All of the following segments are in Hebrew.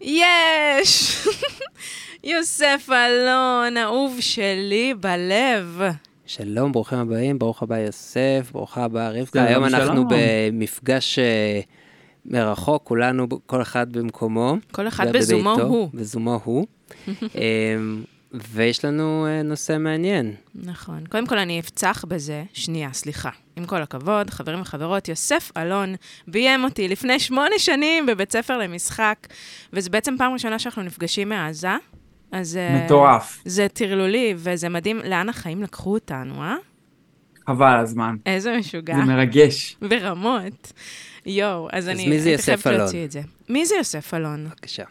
יש! יוסף אלון, אהוב שלי בלב. שלום, ברוכים הבאים, ברוך הבא יוסף, ברוכה הבאה רבקה. שלום, היום אנחנו. במפגש אה, מרחוק, כולנו, כל אחד במקומו. כל אחד בזומו הוא. בזומו הוא. ויש לנו אה, נושא מעניין. נכון. קודם כל, אני אפצח בזה, שנייה, סליחה. עם כל הכבוד, חברים וחברות, יוסף אלון ביים אותי לפני שמונה שנים בבית ספר למשחק, וזו בעצם פעם ראשונה שאנחנו נפגשים מעזה. אז... אה, מטורף. זה טרלולי, וזה מדהים לאן החיים לקחו אותנו, אה? חבל הזמן. איזה משוגע. זה מרגש. ברמות. יואו, אז אז אני... מי זה יוסף אלון? להוציא את זה. מי זה יוסף אלון? בבקשה.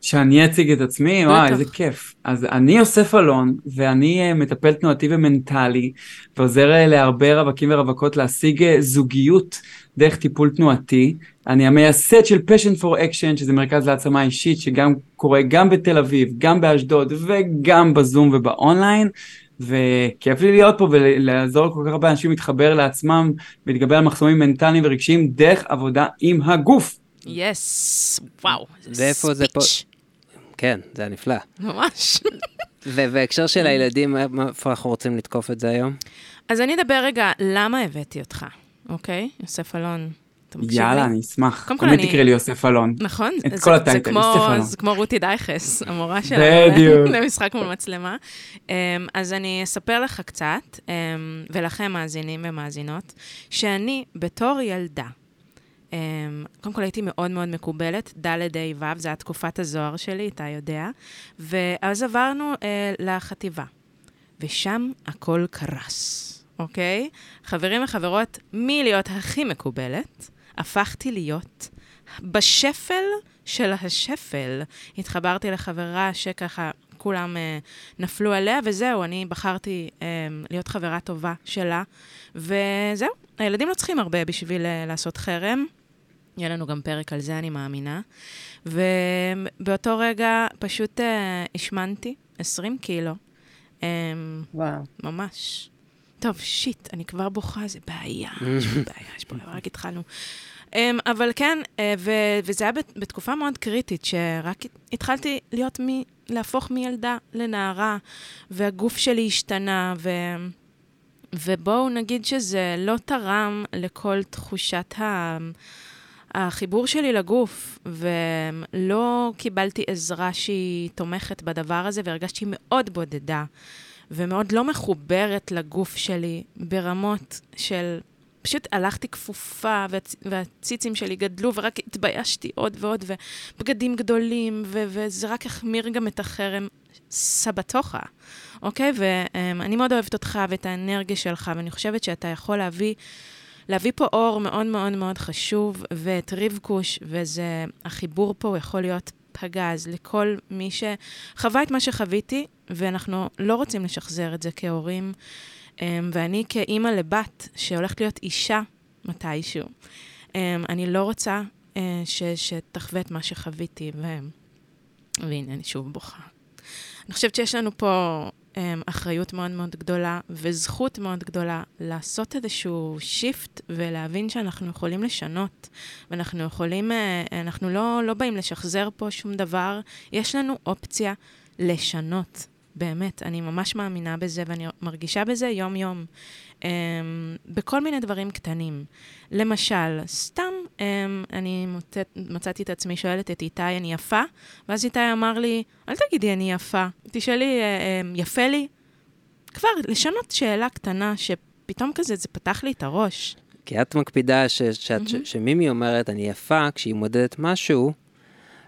שאני אציג את עצמי? וואי, בטח. איזה כיף. אז אני יוסף אלון, ואני אה, מטפל תנועתי ומנטלי, ועוזר אה, להרבה רווקים ורווקות להשיג אה, זוגיות דרך טיפול תנועתי. אני המייסד של Passion for Action, שזה מרכז להעצמה אישית, שגם קורה גם בתל אביב, גם באשדוד, וגם בזום ובאונליין. וכיף לי להיות פה ולעזור לכל כך הרבה אנשים להתחבר לעצמם ולהתגבר על מחסומים מנטליים ורגשיים דרך עבודה עם הגוף. יס, וואו. ואיפה זה? ספיץ'. כן, זה היה נפלא. ממש. ובהקשר של הילדים, איפה אנחנו רוצים לתקוף את זה היום? אז אני אדבר רגע, למה הבאתי אותך, אוקיי? יוסף אלון? יאללה, אני אשמח. קודם כל תמיד אני- תקראי לי יוסף אלון. נכון? את זה- כל הטייטל, כמו- יוסף אלון. זה כמו רותי דייכס, המורה שלנו בדיוק. למשחק מול מצלמה. אמ, אז אני אספר לך קצת, אמ, ולכם מאזינים ומאזינות, שאני בתור ילדה, קודם כל הייתי מאוד מאוד מקובלת, ד' ה' ו', זו הייתה תקופת הזוהר שלי, אתה יודע, ואז עברנו אה, לחטיבה, ושם הכל קרס, אוקיי? חברים וחברות, מלהיות הכי מקובלת, הפכתי להיות בשפל של השפל. התחברתי לחברה שככה כולם אה, נפלו עליה, וזהו, אני בחרתי אה, להיות חברה טובה שלה, וזהו. הילדים לא צריכים הרבה בשביל אה, לעשות חרם. יהיה לנו גם פרק על זה, אני מאמינה. ובאותו רגע פשוט אה, השמנתי 20 קילו. אה, וואו. ממש. טוב, שיט, אני כבר בוכה, זה בעיה, יש פה בעיה, יש פה בעיה, רק התחלנו. Um, אבל כן, uh, ו- וזה היה בת- בתקופה מאוד קריטית, שרק התחלתי להיות מ... להפוך מילדה לנערה, והגוף שלי השתנה, ו... ובואו נגיד שזה לא תרם לכל תחושת ה... החיבור שלי לגוף, ולא קיבלתי עזרה שהיא תומכת בדבר הזה, והרגשתי מאוד בודדה, ומאוד לא מחוברת לגוף שלי ברמות של... פשוט הלכתי כפופה, והצ... והציצים שלי גדלו, ורק התביישתי עוד ועוד, ובגדים גדולים, ו... וזה רק החמיר גם את החרם סבתוכה, אוקיי? ואני מאוד אוהבת אותך ואת האנרגיה שלך, ואני חושבת שאתה יכול להביא... להביא פה אור מאוד מאוד מאוד חשוב, ואת רבקוש, וזה, החיבור פה יכול להיות פגז לכל מי שחווה את מה שחוויתי, ואנחנו לא רוצים לשחזר את זה כהורים. אמ, ואני כאימא לבת שהולכת להיות אישה מתישהו, אמ, אני לא רוצה אה, ש, שתחווה את מה שחוויתי, ו... והנה, אני שוב בוכה. אני חושבת שיש לנו פה אחריות מאוד מאוד גדולה וזכות מאוד גדולה לעשות איזשהו שיפט ולהבין שאנחנו יכולים לשנות, ואנחנו יכולים, uh, אנחנו לא, לא באים לשחזר פה שום דבר, יש לנו אופציה לשנות. באמת, אני ממש מאמינה בזה ואני מרגישה בזה יום-יום. Um, בכל מיני דברים קטנים. למשל, סתם, um, אני מוצאת, מצאתי את עצמי שואלת את איתי, אני יפה? ואז איתי אמר לי, אל תגידי אני יפה, תשאלי, um, יפה לי? כבר, לשנות שאלה קטנה, שפתאום כזה, זה פתח לי את הראש. כי את מקפידה ש- שאת- מהמם. שמימי אומרת, אני יפה, כשהיא מודדת משהו,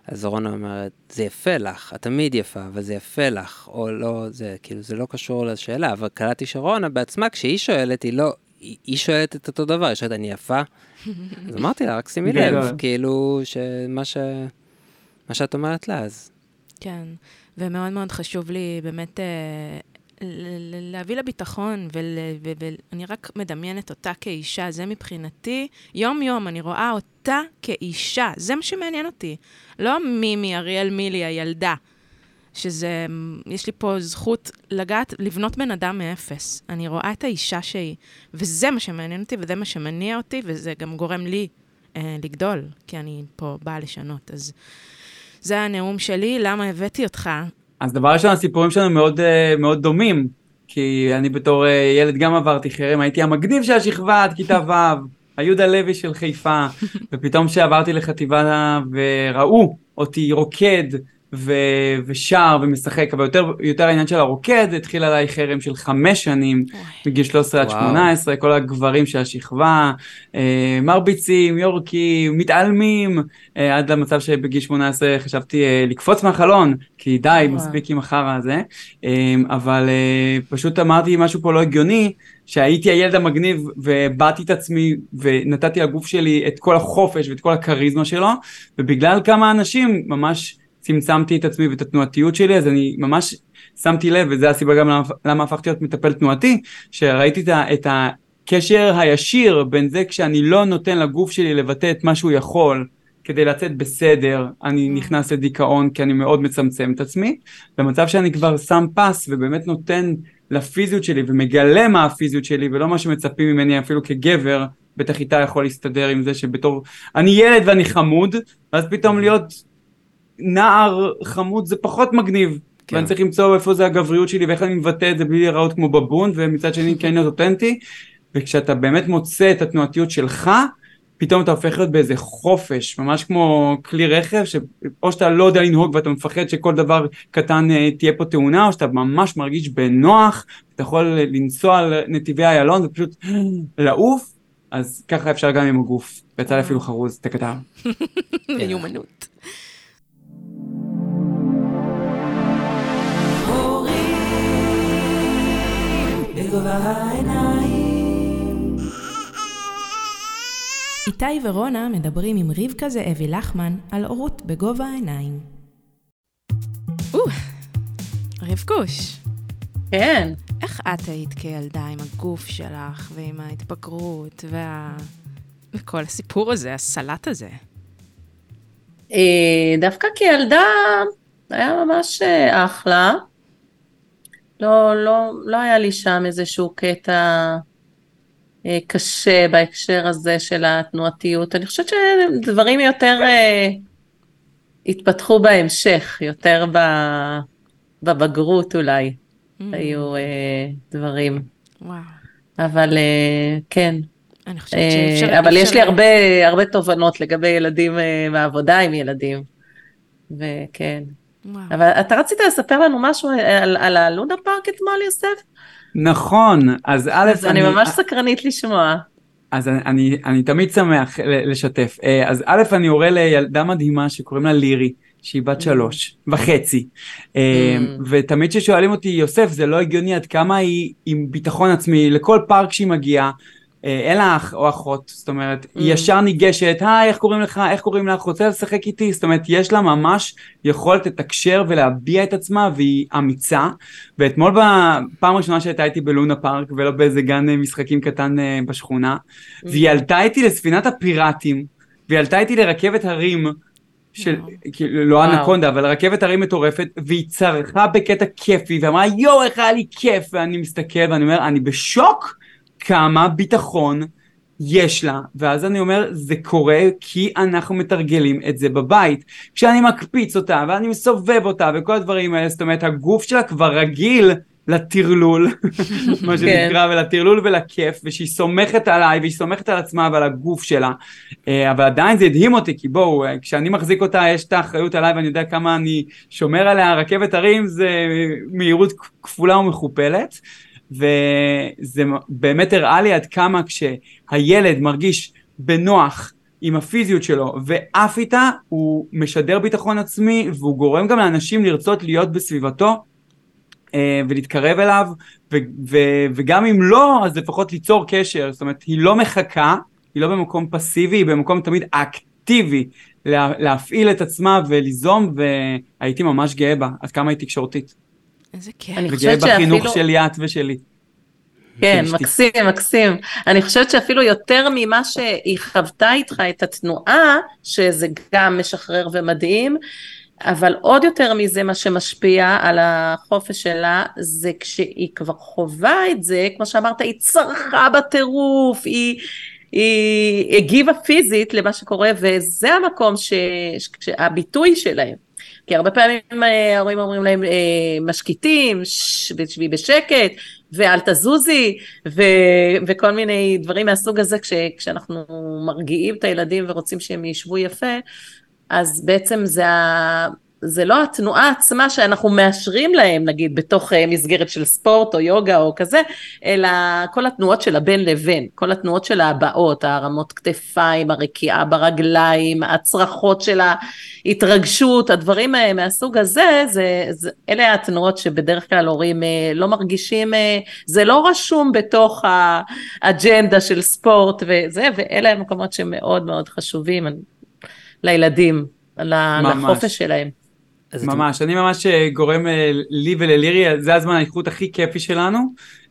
אז רונה אומרת, זה יפה לך, את תמיד יפה, אבל זה יפה לך, או לא, זה כאילו, זה לא קשור לשאלה, אבל קלטתי שרונה בעצמה, כשהיא שואלת, היא לא, היא, שואלת את אותו דבר, היא שואלת, אני יפה? אז אמרתי לה, רק שימי לב, גדול. כאילו, שמה ש... מה שאת אומרת לה, אז... כן, ומאוד מאוד חשוב לי באמת אה, להביא לביטחון, ואני רק מדמיינת אותה כאישה, זה מבחינתי, יום-יום אני רואה אותה כאישה, זה מה שמעניין אותי. לא מימי, אריאל מילי, הילדה, שזה, יש לי פה זכות לגעת, לבנות בן אדם מאפס. אני רואה את האישה שהיא, וזה מה שמעניין אותי, וזה מה שמניע אותי, וזה גם גורם לי אה, לגדול, כי אני פה באה לשנות. אז זה הנאום שלי, למה הבאתי אותך? אז דבר ראשון, הסיפורים שלנו מאוד, אה, מאוד דומים, כי אני בתור אה, ילד גם עברתי חרם, הייתי המגניב של השכבה עד כיתה ו', היהודה לוי של חיפה, ופתאום כשעברתי לחטיבה וראו אותי רוקד ו- ושר ומשחק, אבל יותר, יותר העניין של הרוקד, התחיל עליי חרם של חמש שנים, מגיל 13 עד 18, כל הגברים של השכבה, אה, מרביצים, יורקים, מתעלמים, אה, עד למצב שבגיל 18 חשבתי אה, לקפוץ מהחלון, כי די, וואו. מספיק עם החרא הזה, אה, אבל אה, פשוט אמרתי משהו פה לא הגיוני, שהייתי הילד המגניב ובאתי את עצמי ונתתי לגוף שלי את כל החופש ואת כל הכריזמה שלו, ובגלל כמה אנשים ממש צמצמתי את עצמי ואת התנועתיות שלי, אז אני ממש שמתי לב, וזו הסיבה גם למה, למה הפכתי להיות מטפל תנועתי, שראיתי את הקשר הישיר בין זה כשאני לא נותן לגוף שלי לבטא את מה שהוא יכול, כדי לצאת בסדר, אני mm. נכנס לדיכאון כי אני מאוד מצמצם את עצמי, במצב שאני כבר שם פס ובאמת נותן לפיזיות שלי ומגלה מה הפיזיות שלי ולא מה שמצפים ממני אפילו כגבר, בטח איתה יכול להסתדר עם זה שבתור, אני ילד ואני חמוד, ואז פתאום mm. להיות נער חמוד זה פחות מגניב. כן. ואני צריך למצוא איפה זה הגבריות שלי ואיך אני מבטא את זה בלי להיראות כמו בבון, ומצד שני כן להיות אותנטי. וכשאתה באמת מוצא את התנועתיות שלך, פתאום אתה הופך להיות באיזה חופש, ממש כמו כלי רכב, שאו שאתה לא יודע לנהוג ואתה מפחד שכל דבר קטן uh, תהיה פה תאונה, או שאתה ממש מרגיש בנוח, אתה יכול לנסוע על נתיבי איילון ופשוט לעוף, אז ככה אפשר גם עם הגוף. ויצא לי אפילו חרוז, תקדם. מיומנות. בגובה העיניים. איתי ורונה מדברים עם רבקה זאבי לחמן על הורות בגובה העיניים. או, רבקוש. כן. איך את היית כילדה עם הגוף שלך ועם ההתבגרות וה... וכל הסיפור הזה, הסלט הזה? אה, דווקא כילדה היה ממש אה, אחלה. לא, לא, לא היה לי שם איזשהו קטע אה, קשה בהקשר הזה של התנועתיות. אני חושבת שדברים יותר אה, התפתחו בהמשך, יותר ב, בבגרות אולי, mm. היו אה, דברים. וואו. אבל אה, כן. אני חושבת שאפשר... אבל יש לי הרבה, הרבה תובנות לגבי ילדים אה, מהעבודה עם ילדים. וכן. וואו. אבל אתה רצית לספר לנו משהו על, על הלונה פארק אתמול, יוסף? נכון, אז א', אז אני, אני ממש סקרנית לשמוע. אז אני, אני, אני תמיד שמח לשתף. אה, אז א', אני הורה לילדה מדהימה שקוראים לה לירי, שהיא בת mm. שלוש וחצי. אה, mm. ותמיד כששואלים אותי, יוסף, זה לא הגיוני עד כמה היא עם ביטחון עצמי, לכל פארק שהיא מגיעה, אה, אין לה אח או אחות, זאת אומרת, mm. היא ישר ניגשת, היי, איך קוראים לך, איך קוראים לך, רוצה לשחק איתי, זאת אומרת, יש לה ממש יכולת לתקשר ולהביע את עצמה, והיא אמיצה. ואתמול בפעם הראשונה שהייתה איתי בלונה פארק, ולא באיזה גן אה, משחקים קטן אה, בשכונה, mm. והיא עלתה איתי לספינת הפיראטים, והיא עלתה איתי לרכבת הרים, של, כאילו, לא אנקונדה, אבל רכבת הרים מטורפת, והיא צרחה בקטע כיפי, ואמרה, יואו, איך היה לי כיף, ואני מסתכל, ואני אומר, אני בשוק. כמה ביטחון יש לה, ואז אני אומר, זה קורה כי אנחנו מתרגלים את זה בבית. כשאני מקפיץ אותה, ואני מסובב אותה, וכל הדברים האלה, זאת אומרת, הגוף שלה כבר רגיל לטרלול, מה שנקרא, כן. ולטרלול ולכיף, ושהיא סומכת עליי, והיא סומכת על עצמה ועל הגוף שלה. אה, אבל עדיין זה הדהים אותי, כי בואו, אה, כשאני מחזיק אותה, יש את האחריות עליי, ואני יודע כמה אני שומר עליה, רכבת הרים זה מהירות כפולה ומכופלת. וזה באמת הראה לי עד כמה כשהילד מרגיש בנוח עם הפיזיות שלו ועף איתה, הוא משדר ביטחון עצמי והוא גורם גם לאנשים לרצות להיות בסביבתו אה, ולהתקרב אליו ו- ו- וגם אם לא, אז לפחות ליצור קשר, זאת אומרת, היא לא מחכה, היא לא במקום פסיבי, היא במקום תמיד אקטיבי לה- להפעיל את עצמה וליזום והייתי ממש גאה בה, עד כמה היא תקשורתית. איזה כיף. אני חושבת שאפילו... בחינוך של יאת ושלי. כן, מקסים, מקסים. אני חושבת שאפילו יותר ממה שהיא חוותה איתך את התנועה, שזה גם משחרר ומדהים, אבל עוד יותר מזה מה שמשפיע על החופש שלה, זה כשהיא כבר חווה את זה, כמו שאמרת, היא צרחה בטירוף, היא... היא הגיבה פיזית למה שקורה, וזה המקום ש... שהביטוי שלהם. כי הרבה פעמים אה, ההורים אומרים להם, אה, משקיטים, שבי בשקט, ואל תזוזי, ו... וכל מיני דברים מהסוג הזה, כש... כשאנחנו מרגיעים את הילדים ורוצים שהם ישבו יפה, אז בעצם זה ה... זה לא התנועה עצמה שאנחנו מאשרים להם, נגיד, בתוך אה, מסגרת של ספורט או יוגה או כזה, אלא כל התנועות של הבין לבין, כל התנועות של ההבעות, הרמות כתפיים, הרקיעה ברגליים, הצרחות של ההתרגשות, הדברים אה, מהסוג הזה, זה, זה, אלה התנועות שבדרך כלל הורים אה, לא מרגישים, זה לא רשום בתוך האג'נדה של ספורט וזה, ואלה המקומות שמאוד מאוד חשובים לילדים. לחופש שלהם. ממש, אני ממש אה, גורם אה, לי וללירי, זה הזמן האיכות הכי כיפי שלנו,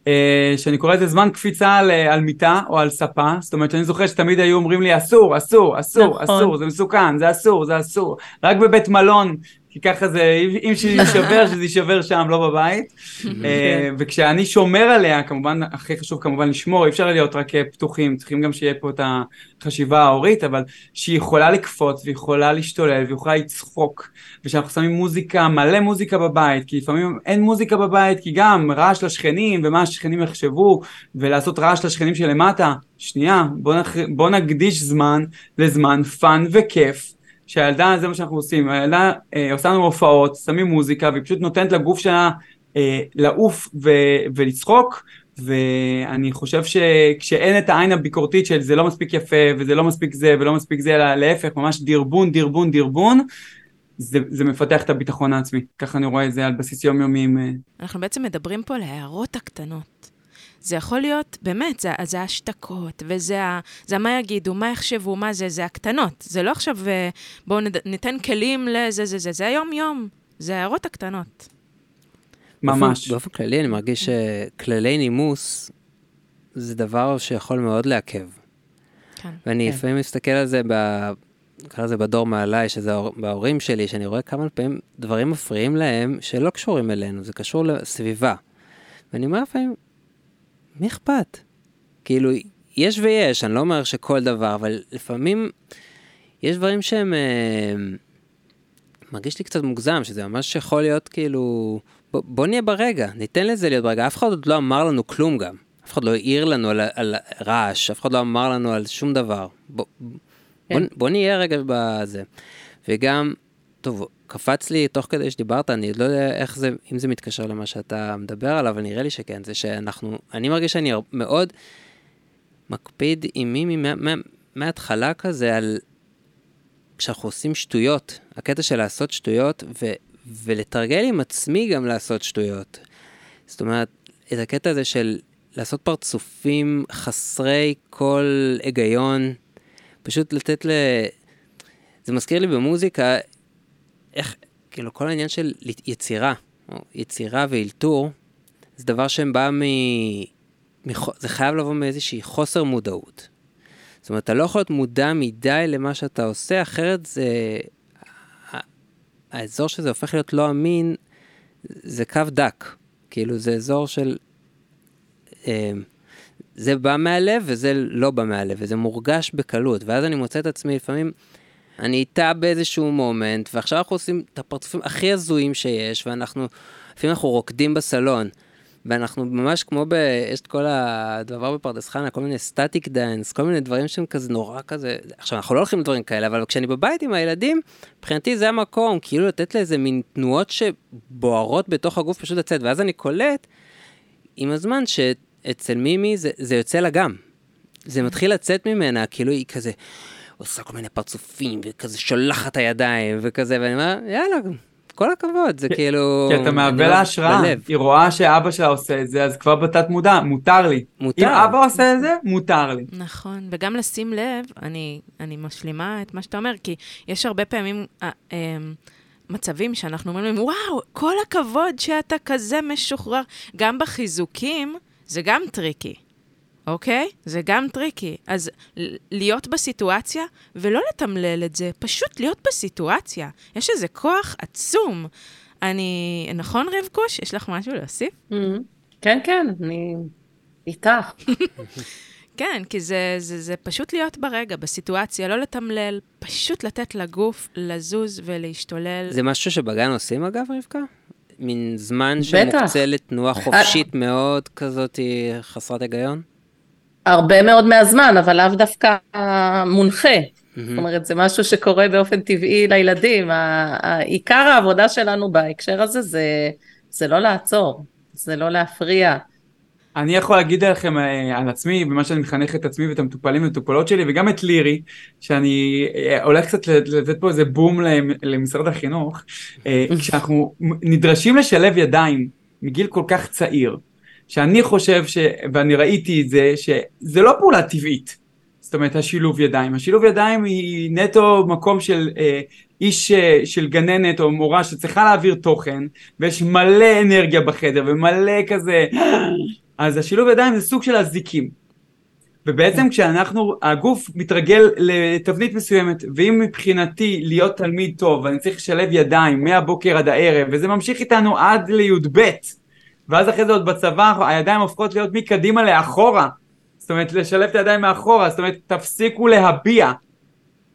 אה, שאני קורא לזה זמן קפיצה על, על מיטה או על ספה, זאת אומרת שאני זוכר שתמיד היו אומרים לי אסור, אסור, אסור, נכון. אסור, זה מסוכן, זה אסור, זה אסור, רק בבית מלון כי ככה זה, אם שזה יישבר, שזה יישבר שם, לא בבית. אה, וכשאני שומר עליה, כמובן, הכי חשוב כמובן לשמור, אי אפשר להיות רק אה, פתוחים, צריכים גם שיהיה פה את החשיבה ההורית, אבל שהיא יכולה לקפוץ, ויכולה להשתולל, ויכולה לצחוק, ושאנחנו שמים מוזיקה, מלא מוזיקה בבית, כי לפעמים אין מוזיקה בבית, כי גם רעש לשכנים, ומה השכנים יחשבו, ולעשות רעש לשכנים שלמטה. שנייה, בוא, נח... בוא נקדיש זמן לזמן fun וכיף. שהילדה, זה מה שאנחנו עושים, הילדה אה, עושה לנו הופעות, שמים מוזיקה, והיא פשוט נותנת לגוף שלה אה, לעוף ו- ולצחוק, ואני חושב שכשאין את העין הביקורתית של זה לא מספיק יפה, וזה לא מספיק זה, ולא מספיק זה, אלא להפך, ממש דרבון, דרבון, דרבון, זה, זה מפתח את הביטחון העצמי. ככה אני רואה את זה על בסיס יומיומי. אה, אנחנו בעצם מדברים פה על ההערות הקטנות. זה יכול להיות, באמת, זה, זה ההשתקות, וזה ה, זה מה יגידו, מה יחשבו, מה זה, זה הקטנות. זה לא עכשיו, אה, בואו ניתן כלים לזה, זה, זה, זה היום-יום. זה ההערות הקטנות. ממש. באופן, באופן כללי, אני מרגיש שכללי נימוס זה דבר שיכול מאוד לעכב. כן. ואני כן. לפעמים מסתכל על זה, ב... נקרא לזה בדור מעליי, שזה בהורים שלי, שאני רואה כמה פעמים דברים מפריעים להם שלא קשורים אלינו, זה קשור לסביבה. ואני אומר לפעמים, מי אכפת? כאילו, יש ויש, אני לא אומר שכל דבר, אבל לפעמים יש דברים שהם... אה, מרגיש לי קצת מוגזם, שזה ממש יכול להיות כאילו... בוא, בוא נהיה ברגע, ניתן לזה להיות ברגע. אף אחד עוד לא אמר לנו כלום גם. אף אחד לא העיר לנו על, על רעש, אף אחד לא אמר לנו על שום דבר. בוא, כן. בוא, בוא נהיה רגע בזה. וגם, טוב, קפץ לי תוך כדי שדיברת, אני לא יודע איך זה, אם זה מתקשר למה שאתה מדבר עליו, אבל נראה לי שכן, זה שאנחנו, אני מרגיש שאני מאוד מקפיד עם מימי מההתחלה כזה על, כשאנחנו עושים שטויות, הקטע של לעשות שטויות, ו, ולתרגל עם עצמי גם לעשות שטויות. זאת אומרת, את הקטע הזה של לעשות פרצופים חסרי כל היגיון, פשוט לתת ל... זה מזכיר לי במוזיקה איך, כאילו, כל העניין של יצירה, או יצירה ואלתור, זה דבר שבא מ... מח... זה חייב לבוא מאיזושהי חוסר מודעות. זאת אומרת, אתה לא יכול להיות מודע מדי למה שאתה עושה, אחרת זה... האזור שזה הופך להיות לא אמין, זה קו דק. כאילו, זה אזור של... אה, זה בא מהלב וזה לא בא מהלב, וזה מורגש בקלות. ואז אני מוצא את עצמי לפעמים... אני איתה באיזשהו מומנט, ועכשיו אנחנו עושים את הפרצופים הכי הזויים שיש, ואנחנו, לפעמים אנחנו רוקדים בסלון. ואנחנו ממש כמו ב... יש את כל הדבר בפרדס חנה, כל מיני ecstatic dance, כל מיני דברים שהם כזה נורא כזה... עכשיו, אנחנו לא הולכים לדברים כאלה, אבל כשאני בבית עם הילדים, מבחינתי זה המקום, כאילו לתת לאיזה מין תנועות שבוערות בתוך הגוף פשוט לצאת, ואז אני קולט עם הזמן שאצל מימי זה, זה יוצא לה גם. זה מתחיל לצאת ממנה, כאילו היא כזה... עושה כל מיני פרצופים, וכזה שולחת הידיים, וכזה, ואני אומר, יאללה, כל הכבוד, זה כאילו... כי אתה מאבד לה השראה, היא רואה שאבא שלה עושה את זה, אז כבר בתת מודע, מותר לי. מותר. אם אבא עושה את זה, מותר לי. נכון, וגם לשים לב, אני, אני משלימה את מה שאתה אומר, כי יש הרבה פעמים... אה, אה, מצבים שאנחנו אומרים להם, וואו, כל הכבוד שאתה כזה משוחרר. גם בחיזוקים, זה גם טריקי. אוקיי? זה גם טריקי. אז להיות בסיטואציה ולא לתמלל את זה, פשוט להיות בסיטואציה. יש איזה כוח עצום. אני... נכון, רבקוש? יש לך משהו להוסיף? Mm-hmm. כן, כן, אני איתך. כן, כי זה, זה, זה פשוט להיות ברגע, בסיטואציה, לא לתמלל, פשוט לתת לגוף לזוז ולהשתולל. זה משהו שבגן עושים אגב, רבקה? מין זמן. שמוקצה לתנועה חופשית מאוד כזאת חסרת היגיון? הרבה מאוד מהזמן, אבל לאו דווקא מונחה. זאת אומרת, זה משהו שקורה באופן טבעי לילדים. עיקר העבודה שלנו בהקשר הזה זה, זה לא לעצור, זה לא להפריע. אני יכול להגיד לכם אה, על עצמי, במה שאני מחנך את עצמי ואת המטופלים ומטופלות שלי, וגם את לירי, שאני אה, הולך קצת לתת פה איזה בום למ- למשרד החינוך, אה, כשאנחנו נדרשים לשלב ידיים מגיל כל כך צעיר, שאני חושב, ש... ואני ראיתי את זה, שזה לא פעולה טבעית. זאת אומרת, השילוב ידיים. השילוב ידיים היא נטו מקום של אה, איש אה, של גננת או מורה שצריכה להעביר תוכן, ויש מלא אנרגיה בחדר ומלא כזה... אז השילוב ידיים זה סוג של אזיקים. ובעצם כשאנחנו, הגוף מתרגל לתבנית מסוימת, ואם מבחינתי להיות תלמיד טוב, ואני צריך לשלב ידיים מהבוקר עד הערב, וזה ממשיך איתנו עד לי"ב, ואז אחרי זה עוד בצבא, הידיים הופכות להיות מקדימה לאחורה. זאת אומרת, לשלב את הידיים מאחורה, זאת אומרת, תפסיקו להביע.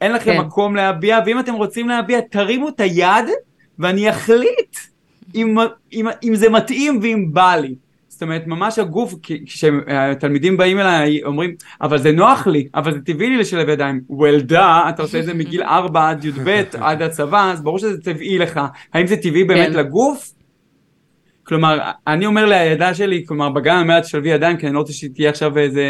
אין לכם כן. מקום להביע, ואם אתם רוצים להביע, תרימו את היד, ואני אחליט אם, אם, אם זה מתאים ואם בא לי. זאת אומרת, ממש הגוף, כשהתלמידים באים אליי, אומרים, אבל זה נוח לי, אבל זה טבעי לי לשלב ידיים. well done, אתה עושה את זה מגיל 4 עד י"ב, עד הצבא, אז ברור שזה טבעי לך. האם זה טבעי באמת כן. לגוף? כלומר, אני אומר לילדה שלי, כלומר, בגן אני אומר לה תשלבי ידיים, כי אני לא רוצה שהיא תהיה עכשיו איזה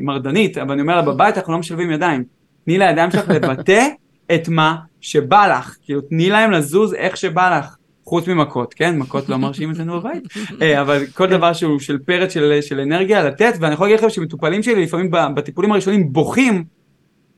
מרדנית, אבל אני אומר לה, בבית אנחנו לא משלבים ידיים. תני לידיים שלך לבטא את מה שבא לך. כאילו, תני להם לזוז איך שבא לך. חוץ ממכות, כן? מכות לא מרשים אצלנו בבית. אה, אבל כל דבר שהוא של פרץ של, של אנרגיה לתת, ואני יכול להגיד לכם שמטופלים שלי לפעמים בטיפולים הראשונים בוכים,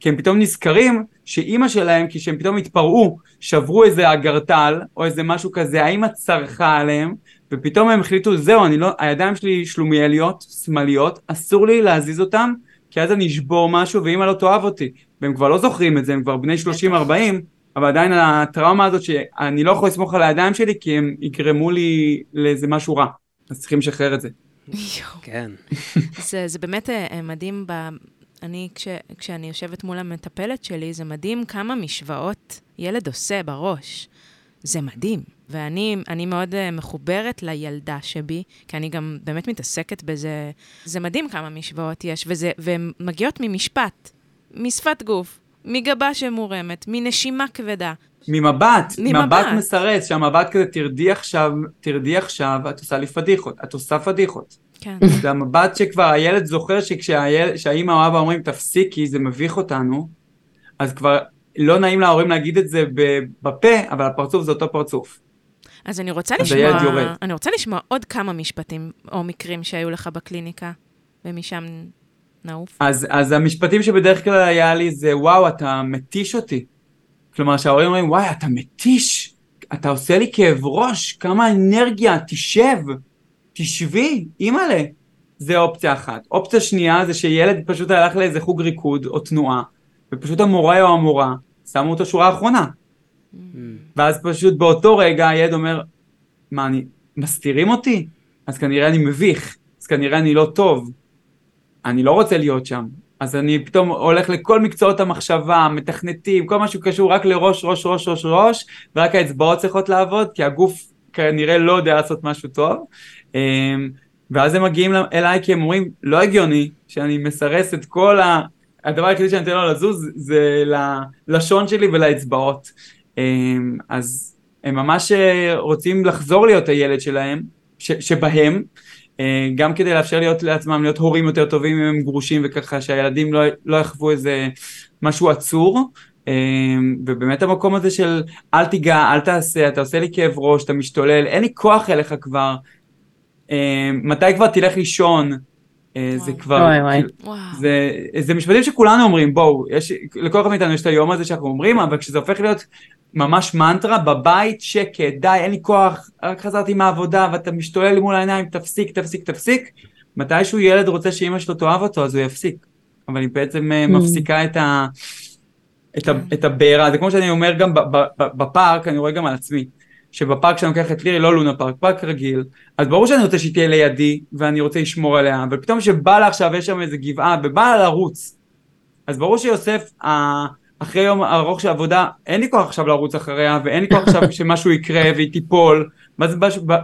כי הם פתאום נזכרים שאימא שלהם, כשהם פתאום התפרעו, שברו איזה אגרטל, או איזה משהו כזה, האימא צרחה עליהם, ופתאום הם החליטו, זהו, אני לא, הידיים שלי שלומיאליות, שמאליות, אסור לי להזיז אותם, כי אז אני אשבור משהו ואימא לא תאהב אותי. והם כבר לא זוכרים את זה, הם כבר בני 30-40, אבל עדיין הטראומה הזאת שאני לא יכול לסמוך על הידיים שלי, כי הם יגרמו לי לאיזה משהו רע. אז צריכים לשחרר את זה. כן. זה, זה באמת אה, מדהים, ב... אני, כש, כשאני יושבת מול המטפלת שלי, זה מדהים כמה משוואות ילד עושה בראש. זה מדהים. ואני אני מאוד uh, מחוברת לילדה שבי, כי אני גם באמת מתעסקת בזה. זה מדהים כמה משוואות יש, וזה, והן מגיעות ממשפט, משפת גוף, מגבה שמורמת, מנשימה כבדה. ממבט, ממבט. מבט מסרס, שהמבט כזה תרדי עכשיו, תרדי עכשיו, את עושה לי פדיחות, את עושה פדיחות. כן. זה המבט שכבר הילד זוכר שכשהאימא או האבא אומרים תפסיקי, זה מביך אותנו, אז כבר לא נעים להורים להגיד את זה בפה, אבל הפרצוף זה אותו פרצוף. אז אני רוצה אז לשמוע. אני רוצה לשמוע עוד כמה משפטים או מקרים שהיו לך בקליניקה, ומשם נעוף. אז, אז המשפטים שבדרך כלל היה לי זה וואו אתה מתיש אותי. כלומר שההורים אומרים וואי אתה מתיש, אתה עושה לי כאב ראש, כמה אנרגיה, תשב, תשבי, אימא'לה. זה אופציה אחת. אופציה שנייה זה שילד פשוט הלך לאיזה חוג ריקוד או תנועה, ופשוט המורה או המורה שמו אותו שורה אחרונה. ואז פשוט באותו רגע הילד אומר, מה אני, מסתירים אותי? אז כנראה אני מביך, אז כנראה אני לא טוב. אני לא רוצה להיות שם. אז אני פתאום הולך לכל מקצועות המחשבה, מתכנתים, כל מה שקשור רק לראש, ראש, ראש, ראש, ראש, ורק האצבעות צריכות לעבוד, כי הגוף כנראה לא יודע לעשות משהו טוב. אמ, ואז הם מגיעים אליי כי הם אומרים, לא הגיוני שאני מסרס את כל ה... הדבר היחידי שאני נותן לו לזוז זה ללשון שלי ולאצבעות. אמ, אז הם ממש אה, רוצים לחזור להיות הילד שלהם, ש- שבהם, אה, גם כדי לאפשר להיות לעצמם להיות הורים יותר טובים אם הם גרושים וככה שהילדים לא, לא יחוו איזה משהו עצור. אה, ובאמת המקום הזה של אל תיגע, אל תעשה, אתה עושה לי כאב ראש, אתה משתולל, אין לי כוח אליך כבר. אה, מתי כבר תלך לישון? אה, זה. כבר. כאילו. זה, זה משפטים שכולנו אומרים, בואו, יש, לכל אחד מאיתנו יש את היום הזה שאנחנו אומרים, אבל כשזה הופך להיות ממש מנטרה, בבית שקט, די, אין לי כוח, רק חזרתי מהעבודה ואתה משתולל מול העיניים, תפסיק, תפסיק, תפסיק, מתישהו ילד רוצה שאימא שלו תאהב אותו, אז הוא יפסיק. אבל היא בעצם אה, Mm. מפסיקה את, ה, את, ה, את הבעירה, זה כמו שאני אומר גם ב- ב- ב- בפארק, אני רואה גם על עצמי. שבפארק שאני לוקח את לירי, לא לונה פארק, פארק רגיל, אז ברור שאני רוצה שהיא תהיה לידי, ואני רוצה לשמור עליה, ופתאום שבא לה עכשיו, יש שם איזה גבעה, ובא לה לרוץ, אז ברור שיוסף, אחרי יום ארוך של עבודה, אין לי כוח עכשיו לרוץ אחריה, ואין לי כוח עכשיו שמשהו יקרה והיא תיפול, ואז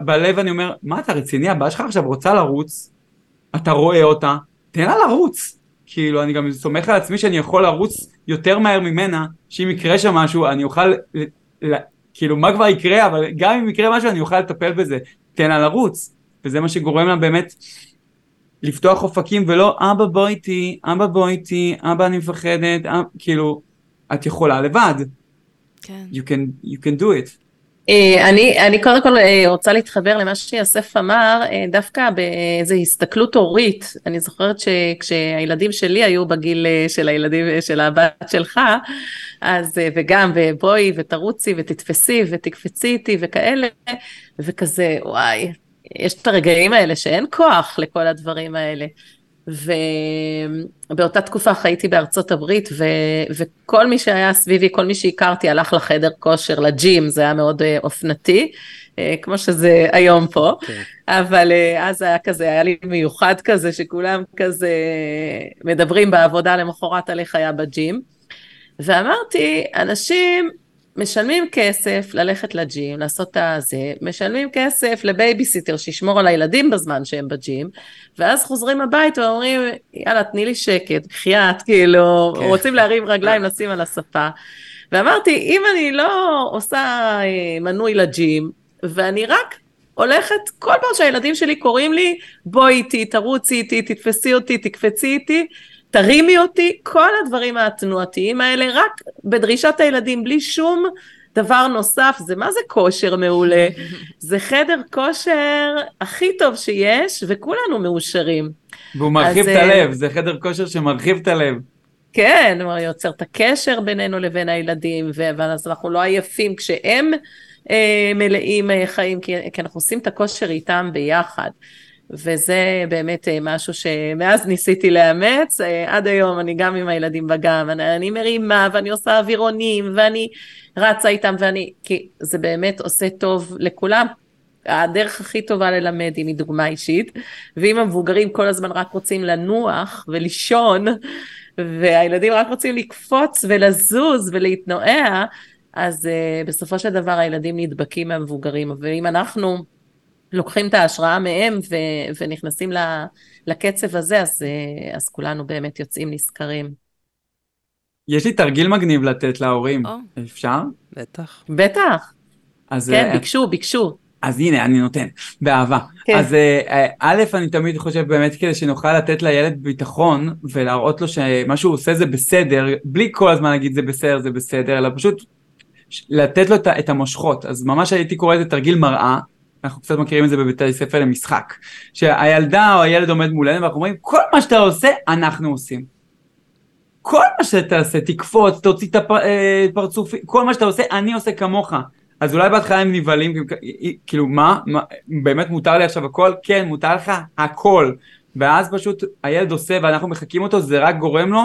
בלב אני אומר, מה אתה רציני, הבעיה שלך עכשיו רוצה לרוץ, אתה רואה אותה, תן לה לרוץ. כאילו, אני גם סומך על עצמי שאני יכול לרוץ יותר מהר ממנה, שאם יקרה שם משהו, אני אוכל, כאילו, מה כבר יקרה, אבל גם אם יקרה משהו, אני אוכל לטפל בזה. תן לה לרוץ. וזה מה שגורם לה באמת לפתוח אופקים, ולא, אבא בוא איתי, אבא בוא איתי, אבא אני מפחדת, אבא, כאילו, את יכולה לבד. כן. You can, you can do it. אה, אני, אני קודם כל אה, רוצה להתחבר למה שיוסף אמר, אה, דווקא באיזו הסתכלות הורית. אני זוכרת שכשהילדים שלי היו בגיל של הילדים של הבת שלך, אז וגם ובואי ותרוצי ותתפסי ותקפצי איתי וכאלה, וכזה וואי, יש את הרגעים האלה שאין כוח לכל הדברים האלה. ובאותה תקופה חייתי בארצות הברית, ו... וכל מי שהיה סביבי, כל מי שהכרתי, הלך לחדר כושר, לג'ים, זה היה מאוד אה, אופנתי, אה, כמו שזה היום פה, okay. כן. אבל אה, אז היה כזה, היה לי מיוחד כזה, שכולם כזה מדברים בעבודה למחרת על איך היה בג'ים. ואמרתי, אנשים משלמים כסף ללכת לג'ים, לעשות את הזה, משלמים כסף לבייביסיטר שישמור על הילדים בזמן שהם בג'ים, ואז חוזרים הביתה ואומרים, יאללה, תני לי שקט, בחייאת, כאילו, כן. רוצים להרים רגליים, לשים על הספה. ואמרתי, אם אני לא עושה אה, מנוי לג'ים, ואני רק הולכת, כל פעם שהילדים שלי קוראים לי, בואי איתי, תרוצי איתי, תתפסי אותי, תקפצי איתי, תרימי אותי, כל הדברים התנועתיים האלה, רק בדרישת הילדים, בלי שום דבר נוסף, זה מה זה כושר מעולה? זה חדר כושר הכי טוב שיש, וכולנו מאושרים. והוא מרחיב אז, את הלב, זה חדר כושר שמרחיב את הלב. כן, הוא יוצר את הקשר בינינו לבין הילדים, ואז אנחנו לא עייפים כשהם אה, מלאים אה, חיים, כי, כי אנחנו עושים את הכושר איתם ביחד. וזה באמת אה, משהו שמאז ניסיתי לאמץ, אה, עד היום אני גם עם הילדים בגן, אני, אני מרימה ואני עושה אווירונים ואני רצה איתם ואני, כי זה באמת עושה טוב לכולם. הדרך הכי טובה ללמד היא מדוגמה אישית, ואם המבוגרים כל הזמן רק רוצים לנוח ולישון, והילדים רק רוצים לקפוץ ולזוז ולהתנועע, אז uh, בסופו של דבר הילדים נדבקים מהמבוגרים, ואם אנחנו לוקחים את ההשראה מהם ו- ונכנסים לקצב הזה, אז, אה, אז כולנו באמת יוצאים נשכרים. יש לי תרגיל מגניב לתת להורים, oh. אפשר? בטח. בטח. אז, כן, uh, ביקשו, ביקשו. אז הנה, אני נותן, באהבה. כן. אז uh, א', אני תמיד חושב באמת כדי שנוכל לתת לילד ביטחון ולהראות לו שמה שהוא עושה זה בסדר, בלי כל הזמן להגיד זה בסדר, זה בסדר, אלא פשוט לתת לו את המושכות. אז ממש הייתי קורא לזה תרגיל מראה. אנחנו קצת מכירים את זה בבתי ספר למשחק. שהילדה או הילד עומד מולנו ואנחנו אומרים, כל מה שאתה עושה, אנחנו עושים. כל מה שאתה עושה, תקפוץ, תוציא את הפרצוף, אה, כל מה שאתה עושה, אני עושה כמוך. אז אולי בהתחלה הם נבהלים, כאילו מה, מה, באמת מותר לי עכשיו הכל? כן, מותר לך הכל. ואז פשוט הילד עושה ואנחנו מחקים אותו, זה רק גורם לו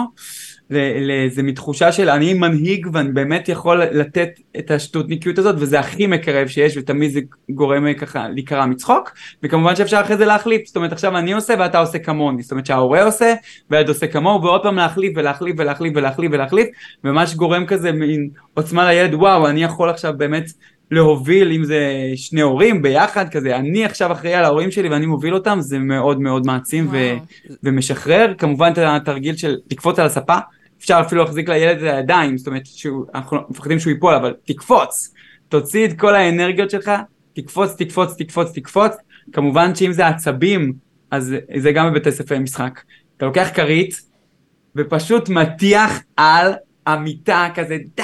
לאיזה מתחושה של אני מנהיג ואני באמת יכול לתת את השטותניקיות הזאת וזה הכי מקרב שיש ותמיד זה גורם ככה להיקרע מצחוק וכמובן שאפשר אחרי זה להחליף זאת אומרת עכשיו אני עושה ואתה עושה כמוני. זאת אומרת שההורה עושה והילד עושה כמוהו ועוד פעם להחליף ולהחליף ולהחליף ולהחליף ולהחליף ומה שגורם כזה מין עוצמה לילד וואו אני יכול עכשיו באמת להוביל אם זה שני הורים ביחד כזה אני עכשיו אחראי על ההורים שלי ואני מוביל אותם זה מאוד מאוד מעצים ו- ומשחרר. כמובן את התרגיל של לקפוץ על הספה אפשר אפילו להחזיק לילד את הידיים זאת אומרת שאנחנו מפחדים שהוא ייפול אבל תקפוץ. תוציא את כל האנרגיות שלך תקפוץ תקפוץ תקפוץ תקפוץ. כמובן שאם זה עצבים אז זה גם בבתי ספר משחק. אתה לוקח כרית ופשוט מטיח על המיטה כזה די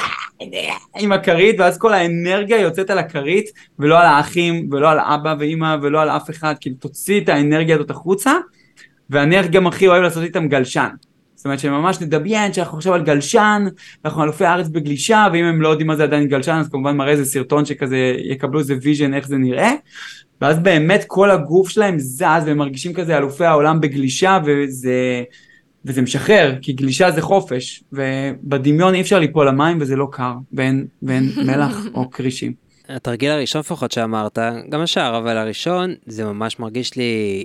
עם הכרית ואז כל האנרגיה יוצאת על הכרית ולא על האחים ולא על אבא ואימא ולא על אף אחד. כאילו תוציא את האנרגיה הזאת החוצה ואני גם הכי אוהב לעשות איתם גלשן. זאת אומרת שממש נדמיין שאנחנו עכשיו על גלשן אנחנו אלופי הארץ בגלישה ואם הם לא יודעים מה זה עדיין גלשן אז כמובן מראה איזה סרטון שכזה יקבלו איזה vision איך זה נראה. ואז באמת כל הגוף שלהם זז והם מרגישים כזה אלופי העולם בגלישה וזה וזה משחרר, כי גלישה זה חופש, ובדמיון אי אפשר ליפול למים וזה לא קר, ואין, ואין מלח או כרישים. התרגיל הראשון לפחות שאמרת, גם השאר, אבל הראשון, זה ממש מרגיש לי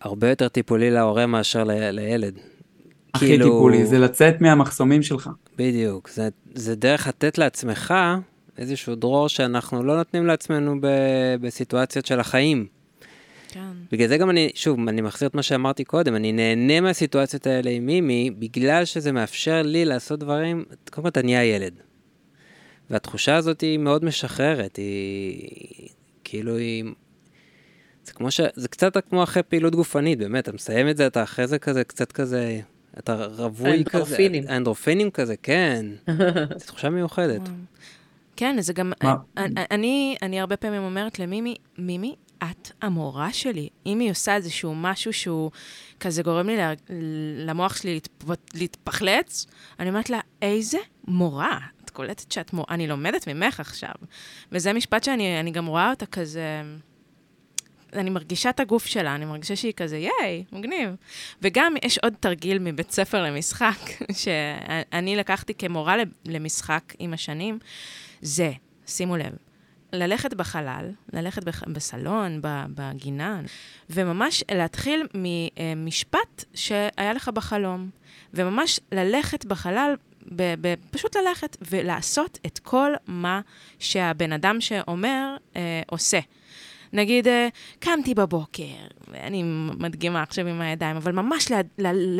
הרבה יותר טיפולי להורה מאשר ל- לילד. הכי כאילו- טיפולי, זה לצאת מהמחסומים שלך. בדיוק, זה, זה דרך לתת לעצמך איזשהו דרור שאנחנו לא נותנים לעצמנו ב, בסיטואציות של החיים. כן. בגלל זה גם אני, שוב, אני מחזיר את מה שאמרתי קודם, אני נהנה מהסיטואציות האלה עם מימי, בגלל שזה מאפשר לי לעשות דברים, קודם כל אתה נהיה ילד. והתחושה הזאת היא מאוד משחררת, היא כאילו היא... זה כמו ש... זה קצת כמו אחרי פעילות גופנית, באמת, אתה מסיים את זה, אתה אחרי זה כזה, קצת כזה, אתה רווי כזה. האנדורפינים. האנדורפינים כזה, כן. זו תחושה מיוחדת. כן, זה גם... מה? אני, אני, אני הרבה פעמים אומרת למימי, מימי, את המורה שלי. אם היא עושה איזשהו משהו שהוא כזה גורם לי לה, למוח שלי להתפ, להתפחלץ, אני אומרת לה, איזה מורה? את קולטת שאת מורה, אני לומדת ממך עכשיו. וזה משפט שאני אני גם רואה אותה כזה... אני מרגישה את הגוף שלה, אני מרגישה שהיא כזה, ייי, מגניב. וגם יש עוד תרגיל מבית ספר למשחק, שאני לקחתי כמורה למשחק עם השנים, זה, שימו לב, ללכת בחלל, ללכת בח... בסלון, בגינה, וממש להתחיל ממשפט שהיה לך בחלום, וממש ללכת בחלל, ב... ב... פשוט ללכת ולעשות את כל מה שהבן אדם שאומר אה, עושה. נגיד, אה, קמתי בבוקר, ואני מדגימה עכשיו עם הידיים, אבל ממש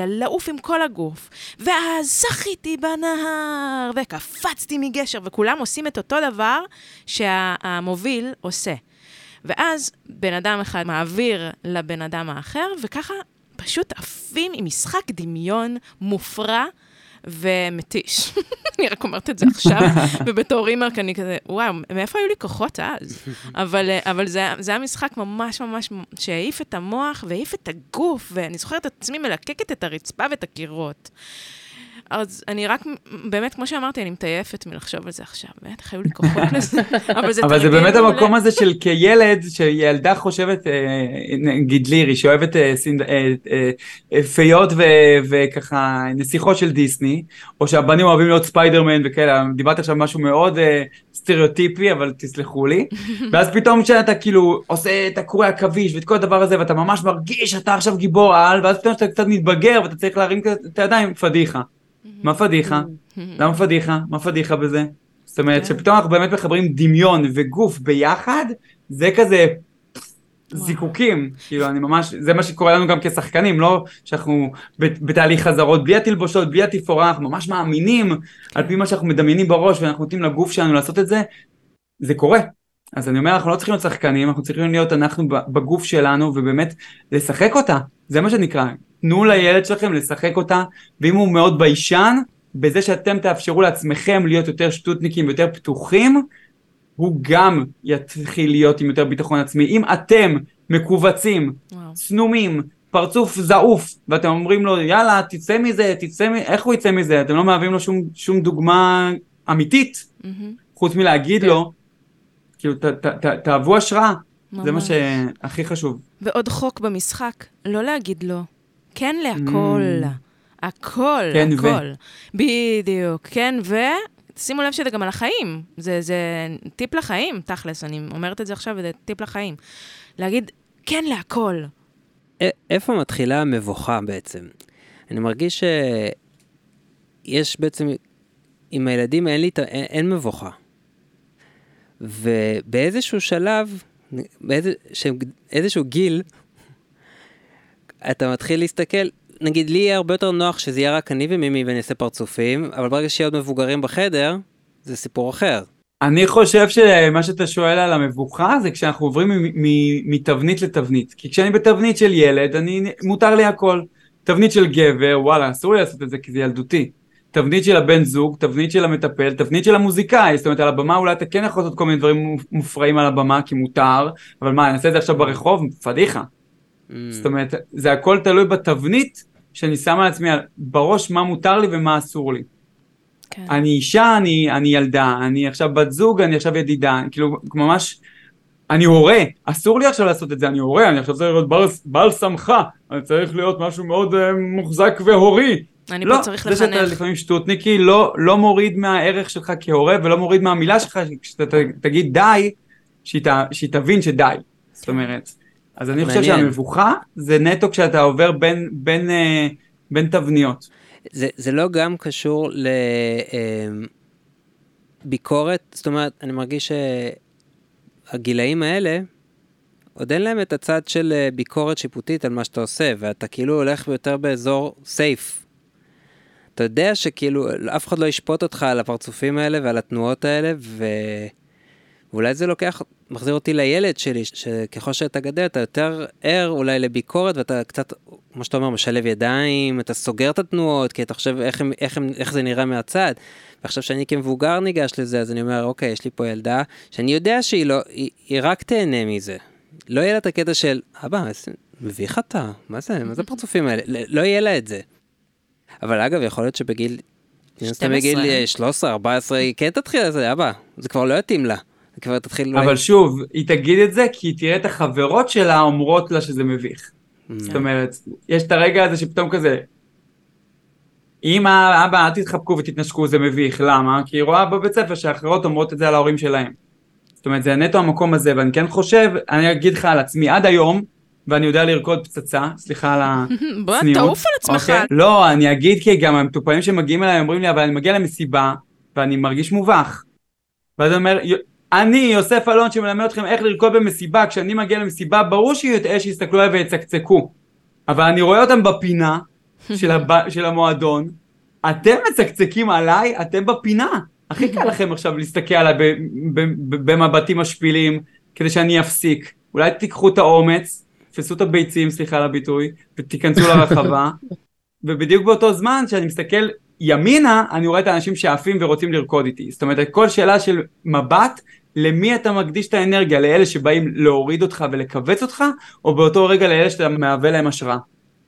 לעוף עם כל הגוף, ואז שחיתי בנהר, וקפצתי מגשר, וכולם עושים את אותו דבר שהמוביל עושה. ואז בן אדם אחד מעביר לבן אדם האחר, וככה פשוט עפים עם משחק דמיון מופרע. ומתיש. אני רק אומרת את זה עכשיו, ובתור אימא אני כזה, וואו, מאיפה היו לי כוחות אז? אבל, אבל זה, זה היה משחק ממש ממש שהעיף את המוח והעיף את הגוף, ואני זוכרת את עצמי מלקקת את הרצפה ואת הקירות. אז אני רק, באמת, כמו שאמרתי, אני מטייפת מלחשוב על זה עכשיו. בטח היו לי כוחות לזה, אבל זה אבל זה באמת המקום הזה של כילד, שילדה חושבת, נגיד לירי, שאוהבת אה, סינד- אה, אה, אה, פיות ו- וככה נסיכות של דיסני, או שהבנים אוהבים להיות ספיידרמן וכאלה, דיברתי עכשיו משהו מאוד אה, סטריאוטיפי, אבל תסלחו לי. ואז פתאום כשאתה כאילו עושה את הקורי עכביש ואת כל הדבר הזה, ואתה ממש מרגיש שאתה עכשיו גיבור על, ואז פתאום כשאתה קצת מתבגר ואתה צריך להרים את הידיים, פדיחה. מה פדיחה? למה פדיחה? מה פדיחה בזה? זאת אומרת כן. שפתאום אנחנו באמת מחברים דמיון וגוף ביחד, זה כזה זיקוקים, כאילו אני ממש, זה מה שקורה לנו גם כשחקנים, לא שאנחנו בת- בתהליך חזרות, בלי התלבושות, בלי התפאורה, אנחנו ממש מאמינים על פי מה שאנחנו מדמיינים בראש ואנחנו נותנים לגוף שלנו לעשות את זה, זה קורה. אז אני אומר, אנחנו לא צריכים להיות שחקנים, אנחנו צריכים להיות אנחנו בגוף שלנו ובאמת לשחק אותה, זה מה שנקרא. תנו לילד שלכם לשחק אותה, ואם הוא מאוד ביישן, בזה שאתם תאפשרו לעצמכם להיות יותר שטותניקים ויותר פתוחים, הוא גם יתחיל להיות עם יותר ביטחון עצמי. אם אתם מכווצים. צנומים, פרצוף זעוף, ואתם אומרים לו, יאללה, תצא מזה, תצא מזה, איך הוא יצא מזה? אתם לא מהווים לו שום, שום דוגמה אמיתית, מהמם. חוץ מלהגיד לו, כאילו, ת, ת, ת, תאהבו השראה, זה מה ממש. שהכי חשוב. ועוד חוק במשחק, לא להגיד לא. כן להכל. הכל, כן, ו. הכל. בדיוק, כן, ו... שימו לב שזה גם על החיים. זה, זה טיפ לחיים, תכלס, אני אומרת את זה עכשיו, וזה טיפ לחיים. להגיד כן להכל. א- איפה מתחילה המבוכה בעצם? אני מרגיש שיש בעצם, עם הילדים אין לי, אין, אין מבוכה. ובאיזשהו שלב, באיזה, שהם- איזשהו גיל, אתה מתחיל להסתכל, נגיד לי יהיה הרבה יותר נוח שזה יהיה רק אני ומימי ואני אעשה פרצופים, אבל ברגע שיהיה עוד מבוגרים בחדר, זה סיפור אחר. אני חושב שמה שאתה שואל על המבוכה זה כשאנחנו עוברים מתבנית לתבנית. כי כשאני בתבנית של ילד, אני, מותר לי הכל. תבנית של גבר, וואלה, אסור לי לעשות את זה כי זה ילדותי. תבנית של הבן זוג, תבנית של המטפל, תבנית של המוזיקאי, זאת אומרת על הבמה אולי אתה כן יכול לעשות כל מיני דברים מופרעים על הבמה כי מותר, אבל מה, אני אעשה את זה עכשיו ברחוב? פדיחה. Mm. זאת אומרת, זה הכל תלוי בתבנית שאני שם על עצמי על- בראש מה מותר לי ומה אסור לי. כן. אני אישה, אני, אני ילדה, אני עכשיו בת זוג, אני עכשיו ידידה, כאילו ממש, אני הורה, אסור לי עכשיו לעשות את זה, אני הורה, אני עכשיו צריך להיות בעל, בעל סמכה, אני צריך להיות משהו מאוד uh, מוחזק והורי, אני לא, פה צריך זה שאתה לחנך. לפעמים שטותניקי לא, לא מוריד מהערך שלך כהורה ולא מוריד מהמילה שלך, כשאתה ת- תגיד די, שהיא, תבין שדי. זאת אומרת, אז אני חושב. שהמבוכה זה נטו כשאתה עובר בין, בין, אה, בין תבניות. זה, זה לא גם קשור לביקורת, זאת אומרת, אני מרגיש שהגילאים האלה, עוד אין להם את הצד של אה, ביקורת שיפוטית על מה שאתה עושה, ואתה כאילו הולך יותר באזור סייף. אתה יודע שכאילו אף אחד לא ישפוט אותך על הפרצופים האלה ועל התנועות האלה, ו... ואולי זה לוקח, מחזיר אותי לילד שלי, שככל שאתה גדל אתה יותר ער אולי לביקורת ואתה קצת, כמו שאתה אומר, משלב ידיים, אתה סוגר את התנועות, כי אתה חושב איך, הם, איך, הם, איך זה נראה מהצד. ועכשיו שאני כמבוגר ניגש לזה, אז אני אומר, אוקיי, יש לי פה ילדה, שאני יודע שהיא לא, היא, היא רק תהנה מזה. לא יהיה לה את הקטע של, אבא, מביך אתה, מה זה, מה זה הפרצופים האלה? לא- יהיה לה את זה. אבל אגב, יכול להיות שבגיל, מן הסתם 12. בגיל אה, 13, 14, היא כן תתחיל לזה, אבא, זה כבר לא יתאים לה. כבר תתחיל... אבל שוב, היא תגיד את זה כי היא תראה את החברות שלה אומרות לה שזה מביך. זאת אומרת, יש את הרגע הזה שפתאום כזה, אמא, אבא, אל תתחבקו ותתנשקו, זה מביך. למה? כי היא רואה בבית ספר שאחרות אומרות את זה על ההורים שלהם. זאת אומרת, זה נטו המקום הזה, ואני כן חושב, אני אגיד לך על עצמי, עד היום, ואני יודע לרקוד פצצה, סליחה על הצניעות. בוא, תעוף על עצמך. אוקיי? לא, אני אגיד כי גם המטופלים שמגיעים אליי אומרים לי, אבל אני מגיע למסיבה, ואני מרגיש מובך. ואז אני אומר, "י- אני, יוסף אלון, שמלמד אתכם איך לרקוד במסיבה, כשאני מגיע למסיבה, ברור שיהיה שיסתכלו עליי ויצקצקו. אבל אני רואה אותם בפינה של, הב... של המועדון, אתם מצקצקים עליי, אתם בפינה. הכי קל לכם עכשיו להסתכל עליי. במבטים משפילים, כדי שאני אפסיק. אולי תיקחו את האומץ, תפסו את הביצים, סליחה על הביטוי, ותיכנסו לרחבה, ובדיוק באותו זמן שאני מסתכל ימינה, אני רואה את האנשים שעפים ורוצים לרקוד איתי. זאת אומרת, כל שאלה של מבט, למי אתה מקדיש את האנרגיה? לאלה שבאים להוריד אותך ולכווץ אותך, או באותו רגע לאלה שאתה מהווה להם השראה?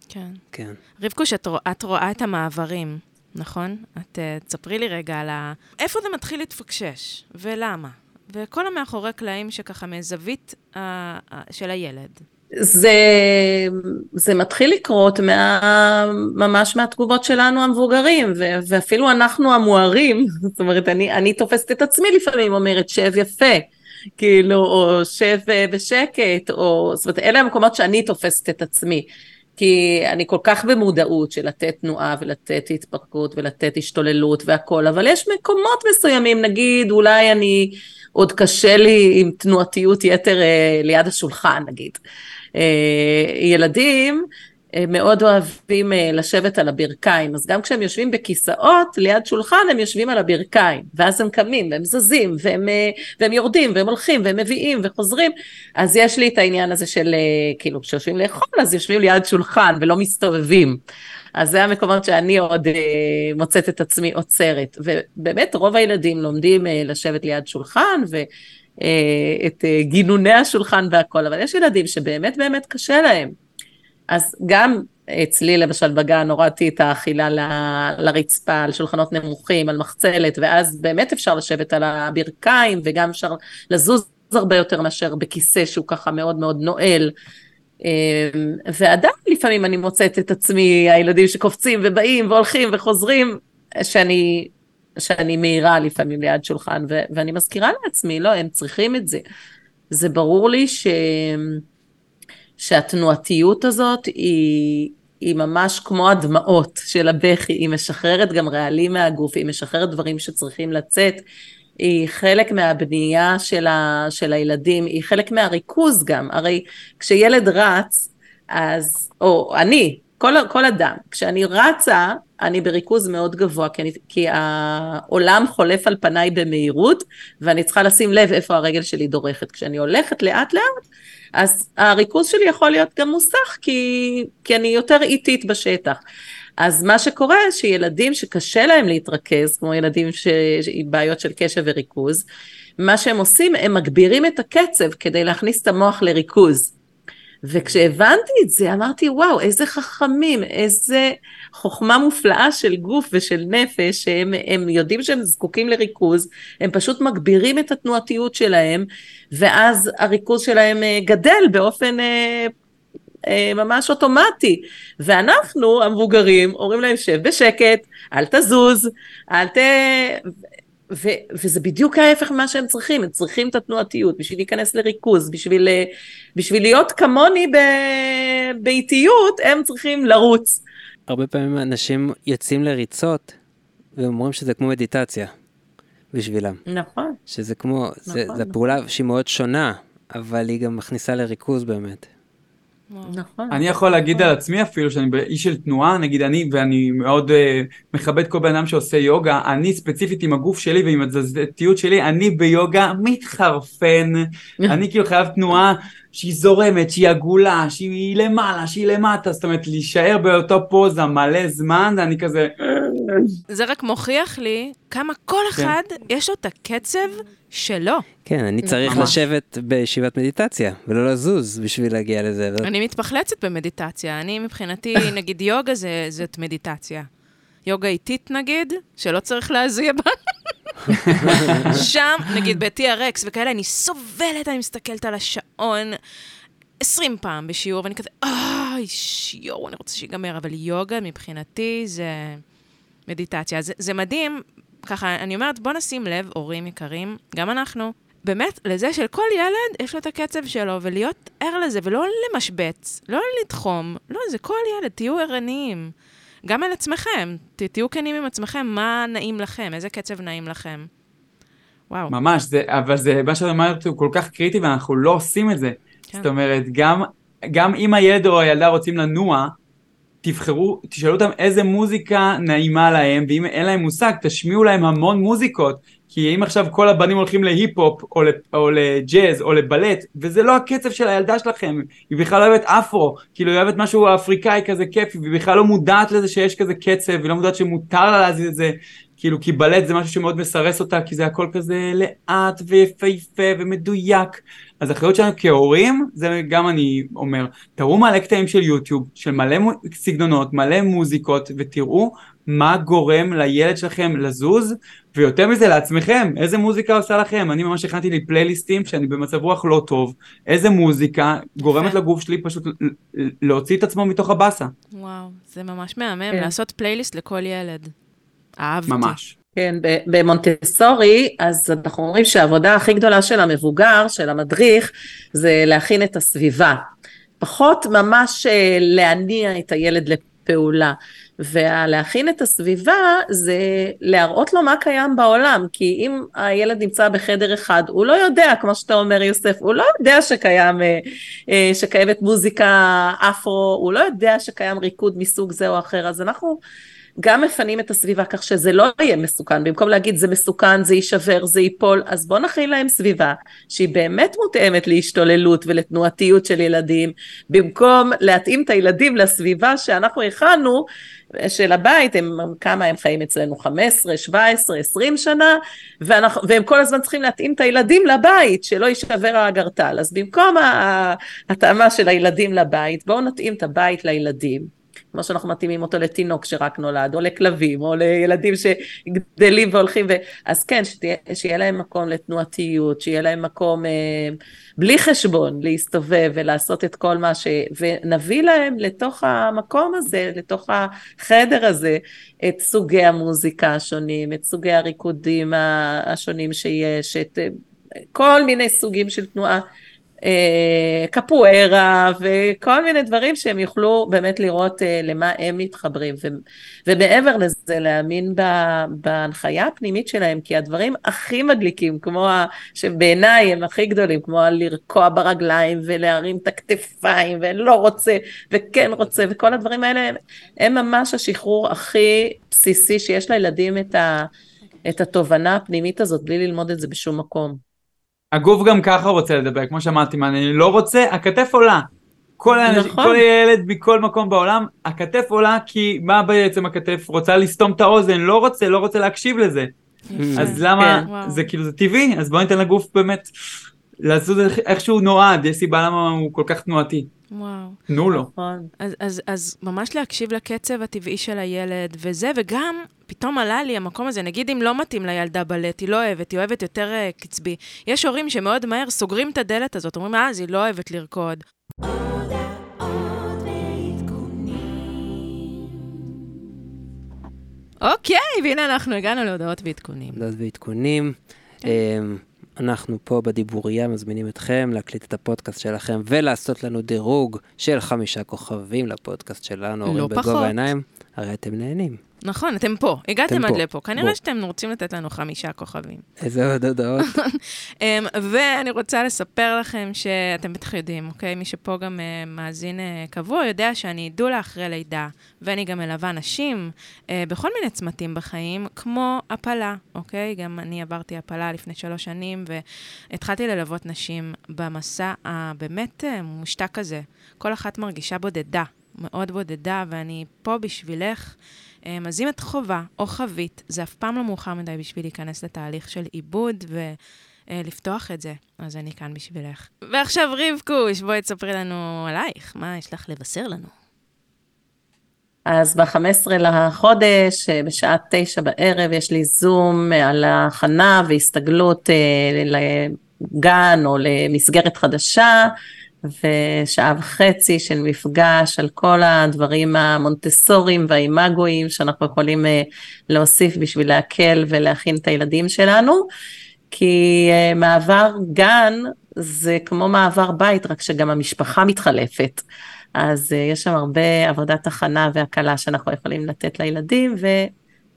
כן. כן. רבקוש, את, רוא- את רואה את המעברים, נכון? את uh, תספרי לי רגע על ה... איפה זה מתחיל להתפקשש, ולמה? וכל המאחורי קלעים שככה מזווית uh, uh, של הילד. זה, זה מתחיל לקרות מה, ממש מהתגובות שלנו המבוגרים, ו, ואפילו אנחנו המוארים, זאת אומרת, אני, אני תופסת את עצמי לפעמים, אומרת, שב יפה, כאילו, או שב בשקט, או, זאת אומרת, אלה המקומות שאני תופסת את עצמי. כי אני כל כך במודעות של לתת תנועה ולתת התפרקות ולתת השתוללות והכל, אבל יש מקומות מסוימים, נגיד אולי אני, עוד קשה לי עם תנועתיות יתר אה, ליד השולחן נגיד. אה, ילדים אה, מאוד אוהבים אה, לשבת על הברכיים, אז גם כשהם יושבים בכיסאות ליד שולחן הם יושבים על הברכיים, ואז הם קמים והם זזים והם, והם יורדים והם הולכים והם מביאים וחוזרים, אז יש לי את העניין הזה של כאילו כשיושבים לאכול אז יושבים ליד שולחן ולא מסתובבים. אז זה המקומות שאני עוד אה, מוצאת את עצמי עוצרת, ובאמת רוב הילדים לומדים אה, לשבת ליד שולחן ו... אה, את אה, גינוני השולחן והכל, אבל יש ילדים שבאמת באמת קשה להם. אז גם אצלי למשל בגן הורדתי את האכילה ל- לרצפה, על שולחנות נמוכים, על מחצלת, ואז באמת אפשר לשבת על הברכיים, וגם אפשר לזוז הרבה יותר מאשר בכיסא שהוא ככה מאוד מאוד נועל. אה, ועדיין לפעמים אני מוצאת את עצמי, הילדים שקופצים ובאים והולכים וחוזרים, שאני שאני מהירה לפעמים ליד שולחן, ו- ואני מזכירה לעצמי, לא, הם צריכים את זה. זה ברור לי ש... שהתנועתיות הזאת היא, היא ממש כמו הדמעות של הבכי, היא משחררת גם רעלים מהגוף, היא משחררת דברים שצריכים לצאת, היא חלק מהבנייה של, ה, של הילדים, היא חלק מהריכוז גם, הרי כשילד רץ, אז, או אני, כל, כל אדם, כשאני רצה, אני בריכוז מאוד גבוה, כי, אני, כי העולם חולף על פניי במהירות, ואני צריכה לשים לב איפה הרגל שלי דורכת. כשאני הולכת לאט לאט, אז הריכוז שלי יכול להיות גם מוסך, כי, כי אני יותר איטית בשטח. אז מה שקורה, שילדים שקשה להם להתרכז, כמו ילדים ש... עם בעיות של קשב וריכוז, מה שהם עושים, הם מגבירים את הקצב כדי להכניס את המוח לריכוז. וכשהבנתי את זה, אמרתי, וואו, איזה חכמים, איזה חוכמה מופלאה של גוף ושל נפש, שהם הם יודעים שהם זקוקים לריכוז, הם פשוט מגבירים את התנועתיות שלהם, ואז הריכוז שלהם אה, גדל באופן אה, אה, ממש אוטומטי. ואנחנו, המבוגרים, אומרים להם, שב בשקט, אל תזוז, אל ת... ו- וזה בדיוק ההפך ממה שהם צריכים, הם צריכים את התנועתיות בשביל להיכנס לריכוז, בשביל, אה, בשביל להיות כמוני ב- באיטיות, הם צריכים לרוץ. הרבה פעמים אנשים יוצאים לריצות ואומרים שזה כמו מדיטציה בשבילם. נכון. שזה כמו, נכון, זה, נכון. פעולה שהיא מאוד שונה, אבל היא גם מכניסה לריכוז באמת. נכון. אני יכול להגיד על עצמי אפילו שאני איש של תנועה, נגיד אני, ואני מאוד uh, מכבד כל בן אדם שעושה יוגה, אני ספציפית עם הגוף שלי ועם התזזתיות שלי, אני ביוגה מתחרפן, אני כאילו חייב תנועה שהיא זורמת, שהיא עגולה, שהיא למעלה, שהיא למטה, זאת אומרת להישאר באותו פוזה מלא זמן, אני כזה... זה רק מוכיח לי כמה כל כן. אחד יש לו את הקצב שלו. כן, אני צריך ממש. לשבת בישיבת מדיטציה, ולא לזוז בשביל להגיע לזה. אני מתפחלצת במדיטציה. אני מבחינתי, נגיד יוגה זה, זאת מדיטציה. יוגה איטית נגיד, שלא צריך להזיע בה. שם, נגיד ב-TRX וכאלה, אני סובלת, אני מסתכלת על השעון 20 פעם בשיעור, ואני כזה, אוי, שיואו, אני רוצה שיגמר, אבל יוגה מבחינתי זה מדיטציה. זה, זה מדהים, ככה, אני אומרת, בוא נשים לב, הורים יקרים, גם אנחנו, באמת, לזה שלכל ילד יש לו את הקצב שלו, ולהיות ער לזה, ולא למשבץ, לא לתחום, לא, זה כל ילד, תהיו ערניים. גם על עצמכם, ת, תהיו כנים עם עצמכם, מה נעים לכם, איזה קצב נעים לכם. וואו. ממש, זה, אבל זה, מה שאת אומרת הוא כל כך קריטי ואנחנו לא עושים את זה. כן. זאת אומרת, גם, גם אם הילד או הילדה רוצים לנוע, תבחרו, תשאלו אותם איזה מוזיקה נעימה להם, ואם אין להם מושג, תשמיעו להם המון מוזיקות. כי אם עכשיו כל הבנים הולכים להיפ-הופ, או, או לג'אז, או לבלט, וזה לא הקצב של הילדה שלכם, היא בכלל אוהבת אפרו, כאילו היא אוהבת משהו אפריקאי כזה כיפי, והיא בכלל לא מודעת לזה שיש כזה קצב, והיא לא מודעת שמותר לה להזיז את זה, כאילו כי בלט זה משהו שמאוד מסרס אותה, כי זה הכל כזה לאט ויפהפה ומדויק. אז האחריות שלנו כהורים, זה גם אני אומר, תראו מלא קטעים של יוטיוב, של מלא סגנונות, מלא מוזיקות, ותראו מה גורם לילד שלכם לזוז, ויותר מזה לעצמכם, איזה מוזיקה עושה לכם? אני ממש הכנתי לי פלייליסטים שאני במצב רוח לא טוב, איזה מוזיקה גורמת לגוף שלי פשוט להוציא את עצמו מתוך הבאסה, וואו, זה ממש מהמם, כן. לעשות פלייליסט לכל ילד. אהבתי. ממש. כן, במונטסורי, אז אנחנו אומרים שהעבודה הכי גדולה של המבוגר, של המדריך, זה להכין את הסביבה. פחות ממש אה, להניע את הילד לפעולה. ולהכין את הסביבה זה להראות לו מה קיים בעולם, כי אם הילד נמצא בחדר אחד, הוא לא יודע, כמו שאתה אומר יוסף, הוא לא יודע שקיים, אה, אה, שקיימת מוזיקה אפרו, הוא לא יודע שקיים ריקוד מסוג זה או אחר, אז אנחנו גם מפנים את הסביבה כך שזה לא יהיה מסוכן, במקום להגיד זה מסוכן, זה יישבר, זה ייפול, אז בואו נכין להם סביבה שהיא באמת מותאמת להשתוללות ולתנועתיות של ילדים, במקום להתאים את הילדים לסביבה שאנחנו הכנו, של הבית, הם, כמה הם חיים אצלנו? 15, 17, 20 שנה, ואנחנו, והם כל הזמן צריכים להתאים את הילדים לבית, שלא יישבר האגרטל. אז במקום ההתאמה של הילדים לבית, בואו נתאים את הבית לילדים. כמו שאנחנו מתאימים אותו לתינוק שרק נולד, או לכלבים, או לילדים שגדלים והולכים, ו... אז כן, שתהיה, שיהיה להם מקום לתנועתיות, שיהיה להם מקום אה, בלי חשבון להסתובב ולעשות את כל מה ש... ונביא להם לתוך המקום הזה, לתוך החדר הזה, את סוגי המוזיקה השונים, את סוגי הריקודים השונים שיש, את אה, כל מיני סוגים של תנועה. קפוארה וכל מיני דברים שהם יוכלו באמת לראות למה הם מתחברים ו, ומעבר לזה להאמין בהנחיה הפנימית שלהם כי הדברים הכי מדליקים כמו ה, שבעיניי הם הכי גדולים כמו לרקוע ברגליים ולהרים את הכתפיים ולא רוצה וכן רוצה וכל הדברים האלה הם, הם ממש השחרור הכי בסיסי שיש לילדים את, ה, את התובנה הפנימית הזאת בלי ללמוד את זה בשום מקום. הגוף גם ככה רוצה לדבר, כמו שאמרתי, מה אני לא רוצה, הכתף עולה. כל, האנש... נכון. כל ילד מכל מקום בעולם, הכתף עולה כי מה בעצם הכתף? רוצה לסתום את האוזן, לא רוצה, לא רוצה להקשיב לזה. אז למה, כן. זה כאילו זה טבעי, אז בוא ניתן לגוף באמת לעשות שהוא נועד, יש סיבה למה הוא כל כך תנועתי. וואו. תנו לו. לא. נכון. אז, אז, אז ממש להקשיב לקצב הטבעי של הילד וזה, וגם פתאום עלה לי המקום הזה, נגיד אם לא מתאים לילדה בלט, היא לא אוהבת, היא אוהבת יותר אה, קצבי. יש הורים שמאוד מהר סוגרים את הדלת הזאת, אומרים, אה, אז היא לא אוהבת לרקוד. אוקיי, והנה אנחנו הגענו להודעות ועדכונים. הודעות ועדכונים. אמ, אנחנו פה בדיבוריה מזמינים אתכם להקליט את הפודקאסט שלכם ולעשות לנו דירוג של חמישה כוכבים לפודקאסט שלנו, לא פחות. בגובה העיניים, הרי אתם נהנים. נכון, אתם פה, הגעתם עד פה. לפה. כנראה. שאתם רוצים לתת לנו חמישה כוכבים. איזה עוד הודעות? אמ, ואני רוצה לספר לכם שאתם בטח יודעים, אוקיי? מי שפה גם אה, מאזין אה, קבוע יודע שאני דולה אחרי לידה, ואני גם מלווה נשים אה, בכל מיני צמתים בחיים, כמו הפלה, אוקיי? גם אני עברתי הפלה לפני שלוש שנים, והתחלתי ללוות נשים במסע הבאמת מושתק הזה. כל אחת מרגישה בודדה, מאוד בודדה, ואני פה בשבילך. אז אם את חובה או חווית, זה אף פעם לא מאוחר מדי בשביל להיכנס לתהליך של עיבוד ולפתוח את זה. אז אני כאן בשבילך. ועכשיו רבקוש, בואי תספרי לנו עלייך, מה יש לך לבשר לנו? אז ב-15 לחודש, אה, בשעה תשע בערב, יש לי זום אה, על הכנה והסתגלות אה, לגן או למסגרת חדשה, ושעה וחצי של מפגש על כל הדברים המונטסוריים והאימגויים שאנחנו יכולים אה, להוסיף בשביל להקל ולהכין את הילדים שלנו. כי אה, מעבר גן זה כמו מעבר בית, רק שגם המשפחה מתחלפת. אז uh, יש שם הרבה עבודת הכנה והקלה שאנחנו יכולים לתת לילדים,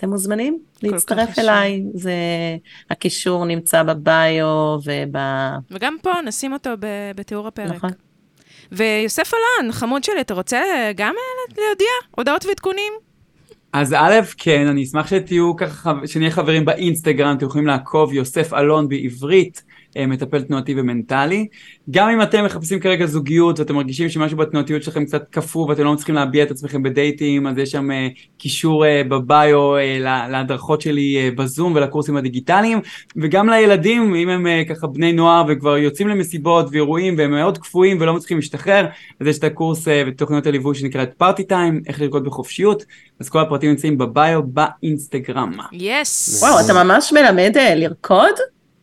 ואתם מוזמנים להצטרף. אליי. זה, הקישור נמצא בביו וב... וגם פה נשים אותו ב- בתיאור הפרק. נכון. ויוסף אלון, חמוד שלי, אתה רוצה גם אה, להודיע הודעות ועדכונים? אז א', כן, אני אשמח שתהיו ככה, שנהיה חברים באינסטגרם, אתם יכולים לעקוב יוסף אלון בעברית, מטפל תנועתי ומנטלי. גם אם אתם מחפשים כרגע זוגיות ואתם מרגישים שמשהו בתנועתיות שלכם קצת קפוא ואתם לא מצליחים להביע את עצמכם בדייטים, אז יש שם אה, קישור אה, בביו אה, לה- להדרכות שלי אה, בזום ולקורסים הדיגיטליים, וגם לילדים, אם הם אה, ככה בני נוער וכבר יוצאים למסיבות ואירועים והם מאוד קפואים ולא מצליחים להשתחרר, אז יש את הקורס אה, ותוכניות הליווי שנקראת פארטי טיים, איך לרקוד בחופשיות, אז כל הפרטים נמצאים בביו באינסטגרם. יס. וואו, אתה ממש מלמד אה, לרקוד?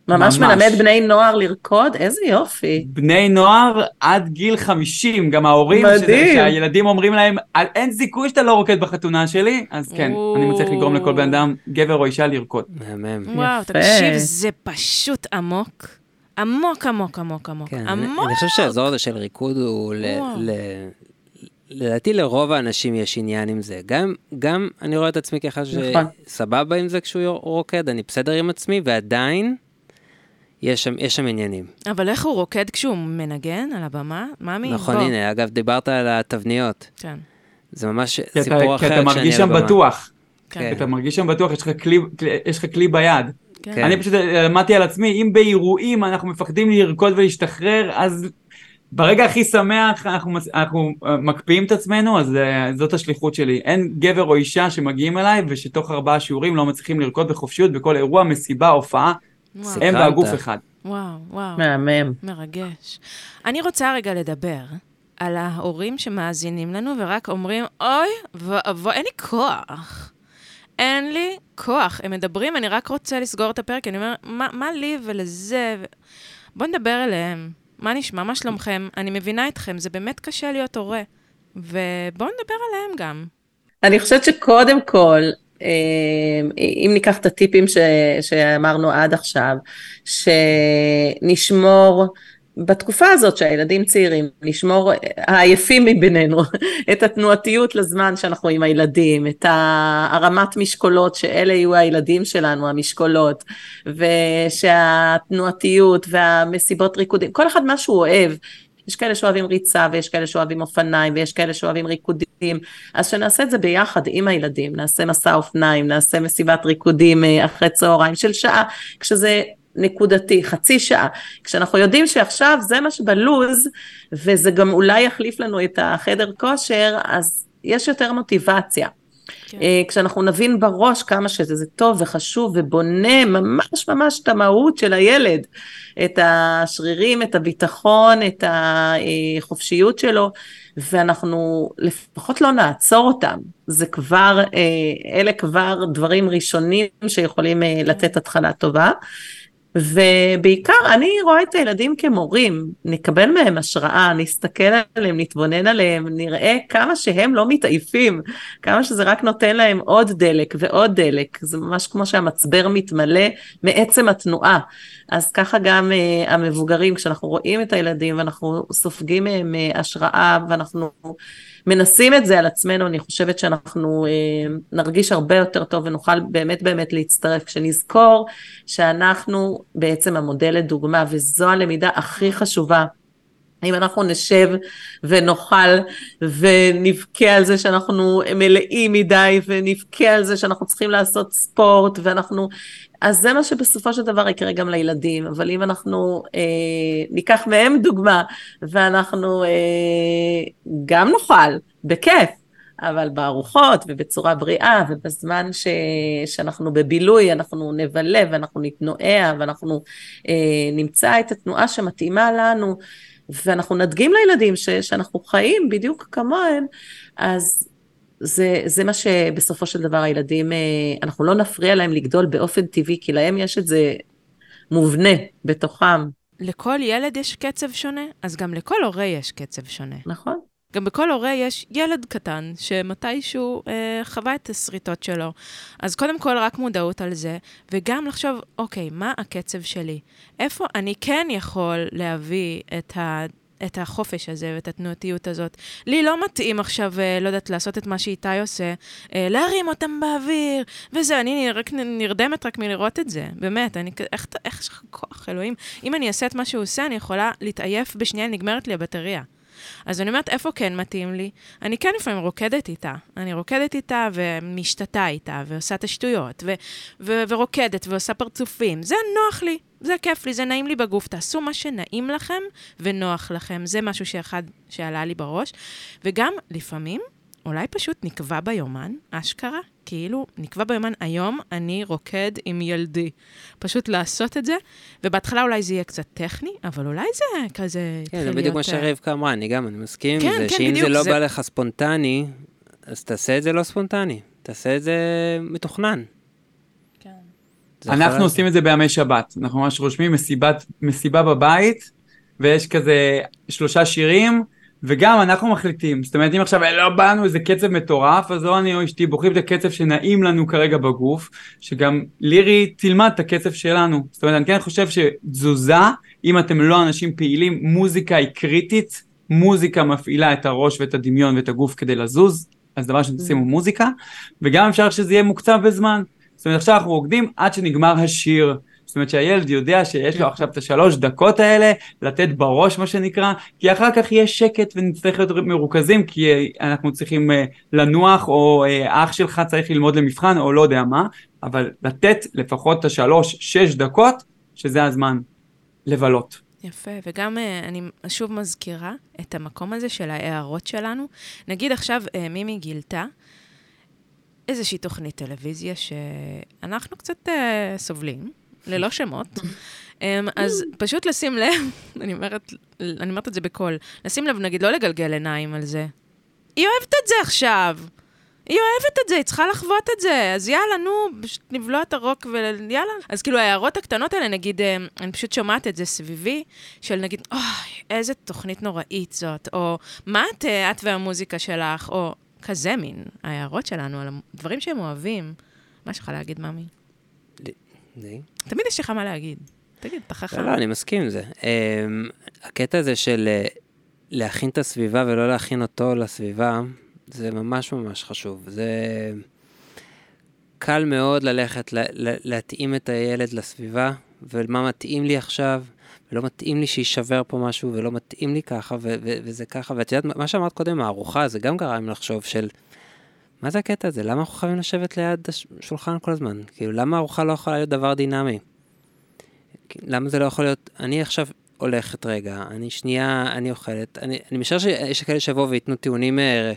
ממש ממש. מלמד בני נוער לרקוד? איזה יופי. בני נוער עד גיל 50, גם ההורים, שזה, מדהים. שהילדים אומרים להם, "אל- אין סיכוי שאתה לא רוקד בחתונה שלי, אז כן, או. אני מצליח לגרום לכל בן אדם, גבר או אישה, לרקוד. מהמם. וואו, יפה. תקשיב, זה פשוט עמוק. עמוק, עמוק, עמוק, עמוק. כן, אני, עמוק. אני חושב שהאזור הזה של ריקוד הוא, ל. ל, לדעתי לרוב האנשים יש עניין עם זה. גם, גם אני רואה את עצמי כאחד נכון. שסבבה עם זה כשהוא רוקד, אני בסדר עם עצמי, ועדיין יש שם, יש שם עניינים. אבל איך הוא רוקד כשהוא מנגן על הבמה? מאמי, נכון, בוא. הנה, אגב, דיברת על התבניות. כן, זה ממש כי סיפור אתה, אחר כי אתה כשאני מרגיש על שם הבמה. בטוח, כן, אתה מרגיש שם בטוח, יש לך כלי, כלי- יש לך כלי ביד. כן. כן. אני פשוט למדתי על עצמי, אם באירועים אנחנו מפחדים לרקוד ולהשתחרר, אז ברגע הכי שמח אנחנו, אנחנו אה, מקפיאים את עצמנו, אז אה, זאת השליחות שלי. אין גבר או אישה שמגיעים אליי ושתוך ארבעה שיעורים לא מצליחים לרקוד בחופשיות בכל אירוע, מסיבה, הופעה, וואו. הם. והגוף אחד. וואו, וואו, מהמם. מרגש. אני רוצה רגע לדבר על ההורים שמאזינים לנו ורק אומרים, אוי ואבוי, אין לי כוח. אין לי כוח. הם מדברים, אני רק רוצה לסגור את הפרק, אני אומר, מה, מה לי ולזה? ו... בואו נדבר אליהם. מה נשמע? מה שלומכם? אני מבינה אתכם, זה באמת קשה להיות הורה. ובואו נדבר עליהם גם. אני חושבת שקודם כל, אם ניקח את הטיפים ש, שאמרנו עד עכשיו, שנשמור בתקופה הזאת שהילדים צעירים, לשמור, העייפים מבינינו, את התנועתיות לזמן שאנחנו עם הילדים, את הרמת משקולות, שאלה יהיו הילדים שלנו, המשקולות, ושהתנועתיות והמסיבות ריקודים, כל אחד מה שהוא אוהב. יש כאלה שאוהבים ריצה ויש כאלה שאוהבים אופניים ויש כאלה שאוהבים ריקודים, אז שנעשה את זה ביחד עם הילדים, נעשה מסע אופניים, נעשה מסיבת ריקודים אה, אחרי צהריים של שעה, כשזה נקודתי, חצי שעה, כשאנחנו יודעים שעכשיו זה מה שבלוז, וזה גם אולי יחליף לנו את החדר כושר, אז יש יותר מוטיבציה. כן. אה, כשאנחנו נבין בראש כמה שזה טוב וחשוב ובונה ממש ממש את המהות של הילד, את השרירים, את הביטחון, את החופשיות שלו, ואנחנו לפחות לא נעצור אותם. זה כבר, אה, אלה כבר דברים ראשונים שיכולים אה, לתת התחלה טובה. ובעיקר אני רואה את הילדים כמורים, נקבל מהם השראה, נסתכל עליהם, נתבונן עליהם, נראה כמה שהם לא מתעייפים, כמה שזה רק נותן להם עוד דלק ועוד דלק, זה ממש כמו שהמצבר מתמלא מעצם התנועה. אז ככה גם uh, המבוגרים, כשאנחנו רואים את הילדים ואנחנו סופגים מהם uh, השראה ואנחנו מנסים את זה על עצמנו, אני חושבת שאנחנו uh, נרגיש הרבה יותר טוב ונוכל באמת באמת להצטרף, כשנזכור שאנחנו בעצם המודל לדוגמה, וזו הלמידה הכי חשובה. אם אנחנו נשב ונאכל ונבכה על זה שאנחנו מלאים מדי ונבכה על זה שאנחנו צריכים לעשות ספורט ואנחנו אז זה מה שבסופו של דבר יקרה גם לילדים, אבל אם אנחנו אה, ניקח מהם דוגמה, ואנחנו אה, גם נאכל, בכיף, אבל בארוחות ובצורה בריאה, ובזמן ש, שאנחנו בבילוי, אנחנו נבלה ואנחנו נתנועע, ואנחנו אה, נמצא את התנועה שמתאימה לנו, ואנחנו נדגים לילדים ש, שאנחנו חיים בדיוק כמוהם, אז זה, זה מה שבסופו של דבר הילדים, אה, אנחנו לא נפריע להם לגדול באופן טבעי, כי להם יש את זה מובנה בתוכם. לכל ילד יש קצב שונה, אז גם לכל הורה יש קצב שונה. נכון. גם בכל הורה יש ילד קטן שמתישהו אה, חווה את השריטות שלו. אז קודם כל, רק מודעות על זה, וגם לחשוב, אוקיי, מה הקצב שלי? איפה אני כן יכול להביא את ה... את החופש הזה ואת התנועתיות הזאת. לי לא מתאים עכשיו, אה, לא יודעת, לעשות את מה שאיתי עושה, אה, להרים אותם באוויר, וזה, אני רק נרדמת רק מלראות את זה, באמת, אני, איך, איך יש לך כוח, אלוהים? אם אני אעשה את מה שהוא עושה, אני יכולה להתעייף בשנייה, נגמרת לי הבטריה. אז אני אומרת, איפה כן מתאים לי? אני כן לפעמים רוקדת איתה. אני רוקדת איתה ומשתתה איתה, ועושה את השטויות, ו- ו- ורוקדת ועושה פרצופים. זה נוח לי, זה כיף לי, זה נעים לי בגוף. תעשו מה שנעים לכם ונוח לכם. זה משהו שאחד שעלה לי בראש. וגם, לפעמים, אולי פשוט נקבע ביומן, אשכרה, כאילו, נקבע ביומן, היום אני רוקד עם ילדי. פשוט לעשות את זה, ובהתחלה אולי זה יהיה קצת טכני, אבל אולי זה כזה... כן, זה בדיוק מה שרבקה אמרה, אני גם, אני מסכים כן, עם זה, כן, שאם בדיוק, זה לא זה- בא לך ספונטני, אז תעשה את זה לא ספונטני, תעשה את זה מתוכנן. כן. זה אנחנו עושים את זה בימי שבת, אנחנו ממש רושמים מסיבת, מסיבה בבית, ויש כזה שלושה שירים, וגם אנחנו מחליטים, זאת אומרת אם עכשיו לא בא לנו איזה קצב מטורף, אז לא אני או אשתי בוחרים את הקצב שנעים לנו כרגע בגוף, שגם לירי תלמד את הקצב שלנו, זאת אומרת אני כן חושב שתזוזה, אם אתם לא אנשים פעילים, מוזיקה היא קריטית, מוזיקה מפעילה את הראש ואת הדמיון ואת הגוף כדי לזוז, אז דבר ראשון תשימו מוזיקה, וגם אפשר שזה יהיה מוקצב בזמן. זאת אומרת, עכשיו אנחנו רוקדים עד שנגמר השיר. זאת אומרת שהילד יודע שיש לו עכשיו את השלוש דקות האלה, לתת בראש מה שנקרא, כי אחר כך יהיה שקט ונצטרך להיות מרוכזים, כי אה, אנחנו צריכים אה, לנוח, או אה, אח שלך צריך ללמוד למבחן, או לא יודע מה, אבל לתת לפחות את השלוש, שש דקות, שזה הזמן לבלות. יפה, וגם אני שוב מזכירה את המקום הזה של ההערות שלנו. נגיד עכשיו מימי גילתה איזושהי תוכנית טלוויזיה שאנחנו קצת uh, סובלים, ללא שמות. um, אז פשוט לשים לב, אני אומרת, אני אומרת את זה בקול, לשים לב, נגיד, לא לגלגל עיניים על זה. היא אוהבת את זה עכשיו. היא אוהבת את זה, היא צריכה לחוות את זה, אז יאללה, נו, פשוט נבלוע את הרוק ויאללה. אז כאילו, ההערות הקטנות האלה, נגיד, אה, אני פשוט שומעת את זה סביבי, של נגיד, אוי, איזה תוכנית נוראית זאת, או מה את, אה, את והמוזיקה שלך, או כזה מין, ההערות שלנו על הדברים שהם אוהבים. מה יש לך להגיד, ממי? די. תמיד יש לך מה להגיד. תגיד, אתה חכם. לא, אני מסכים עם זה. Um, הקטע הזה של uh, להכין את הסביבה ולא להכין אותו לסביבה, זה ממש ממש חשוב. זה קל מאוד ללכת, לה, לה, להתאים את הילד לסביבה, ומה מתאים לי עכשיו, ולא מתאים לי שיישבר פה משהו, ולא מתאים לי ככה, ו- ו- וזה ככה. ואת יודעת, מה שאמרת קודם, הארוחה, זה גם גרם לחשוב של... מה זה הקטע הזה? למה אנחנו חייבים לשבת ליד השולחן כל הזמן? כאילו, למה הארוחה לא יכולה להיות דבר דינמי? למה זה לא יכול להיות, אני עכשיו הולכת רגע, אני שנייה, אני אוכלת, אני, אני משער שיש כאלה שיבואו וייתנו טיעונים אה,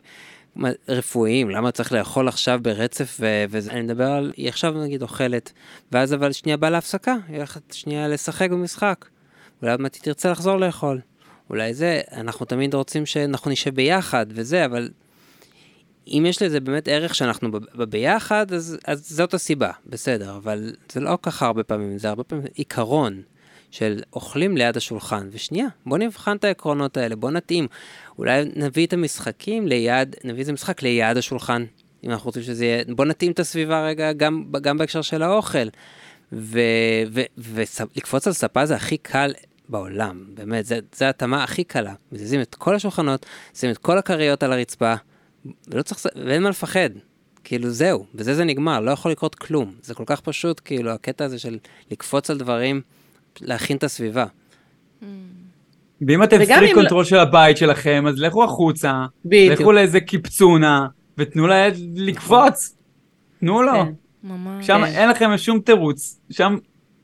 רפואיים, למה צריך לאכול עכשיו ברצף ו- וזה, אני מדבר על, היא עכשיו נגיד אוכלת, ואז אבל שנייה באה להפסקה, היא הולכת שנייה לשחק במשחק, אולי עוד מעט היא תרצה לחזור לאכול, אולי זה, אנחנו תמיד רוצים שאנחנו נשב ביחד וזה, אבל אם יש לזה באמת ערך שאנחנו ביחד, אז, אז זאת הסיבה, בסדר, אבל זה לא ככה הרבה פעמים, זה הרבה פעמים עיקרון של אוכלים ליד השולחן, ושנייה, בוא נבחן את העקרונות האלה, בוא נתאים. אולי נביא את המשחקים ליד, נביא איזה משחק ליד השולחן, אם אנחנו רוצים שזה יהיה, בוא נתאים את הסביבה רגע גם, גם בהקשר של האוכל. ולקפוץ על ספה זה הכי קל בעולם, באמת, זה ההתאמה הכי קלה. מזיזים את כל השולחנות, שים את כל הכריות על הרצפה, ולא צריך, ואין מה לפחד. כאילו זהו, בזה זה נגמר, לא יכול לקרות כלום. זה כל כך פשוט, כאילו, הקטע הזה של לקפוץ על דברים, להכין את הסביבה. ואם אתם פריקים control של הבית שלכם, אז לכו החוצה, בדיוק. לכו לאיזה קיפצונה, ותנו לילד לקפוץ. תנו לו. כן. ממש. שם כן. אין לכם שום תירוץ. שם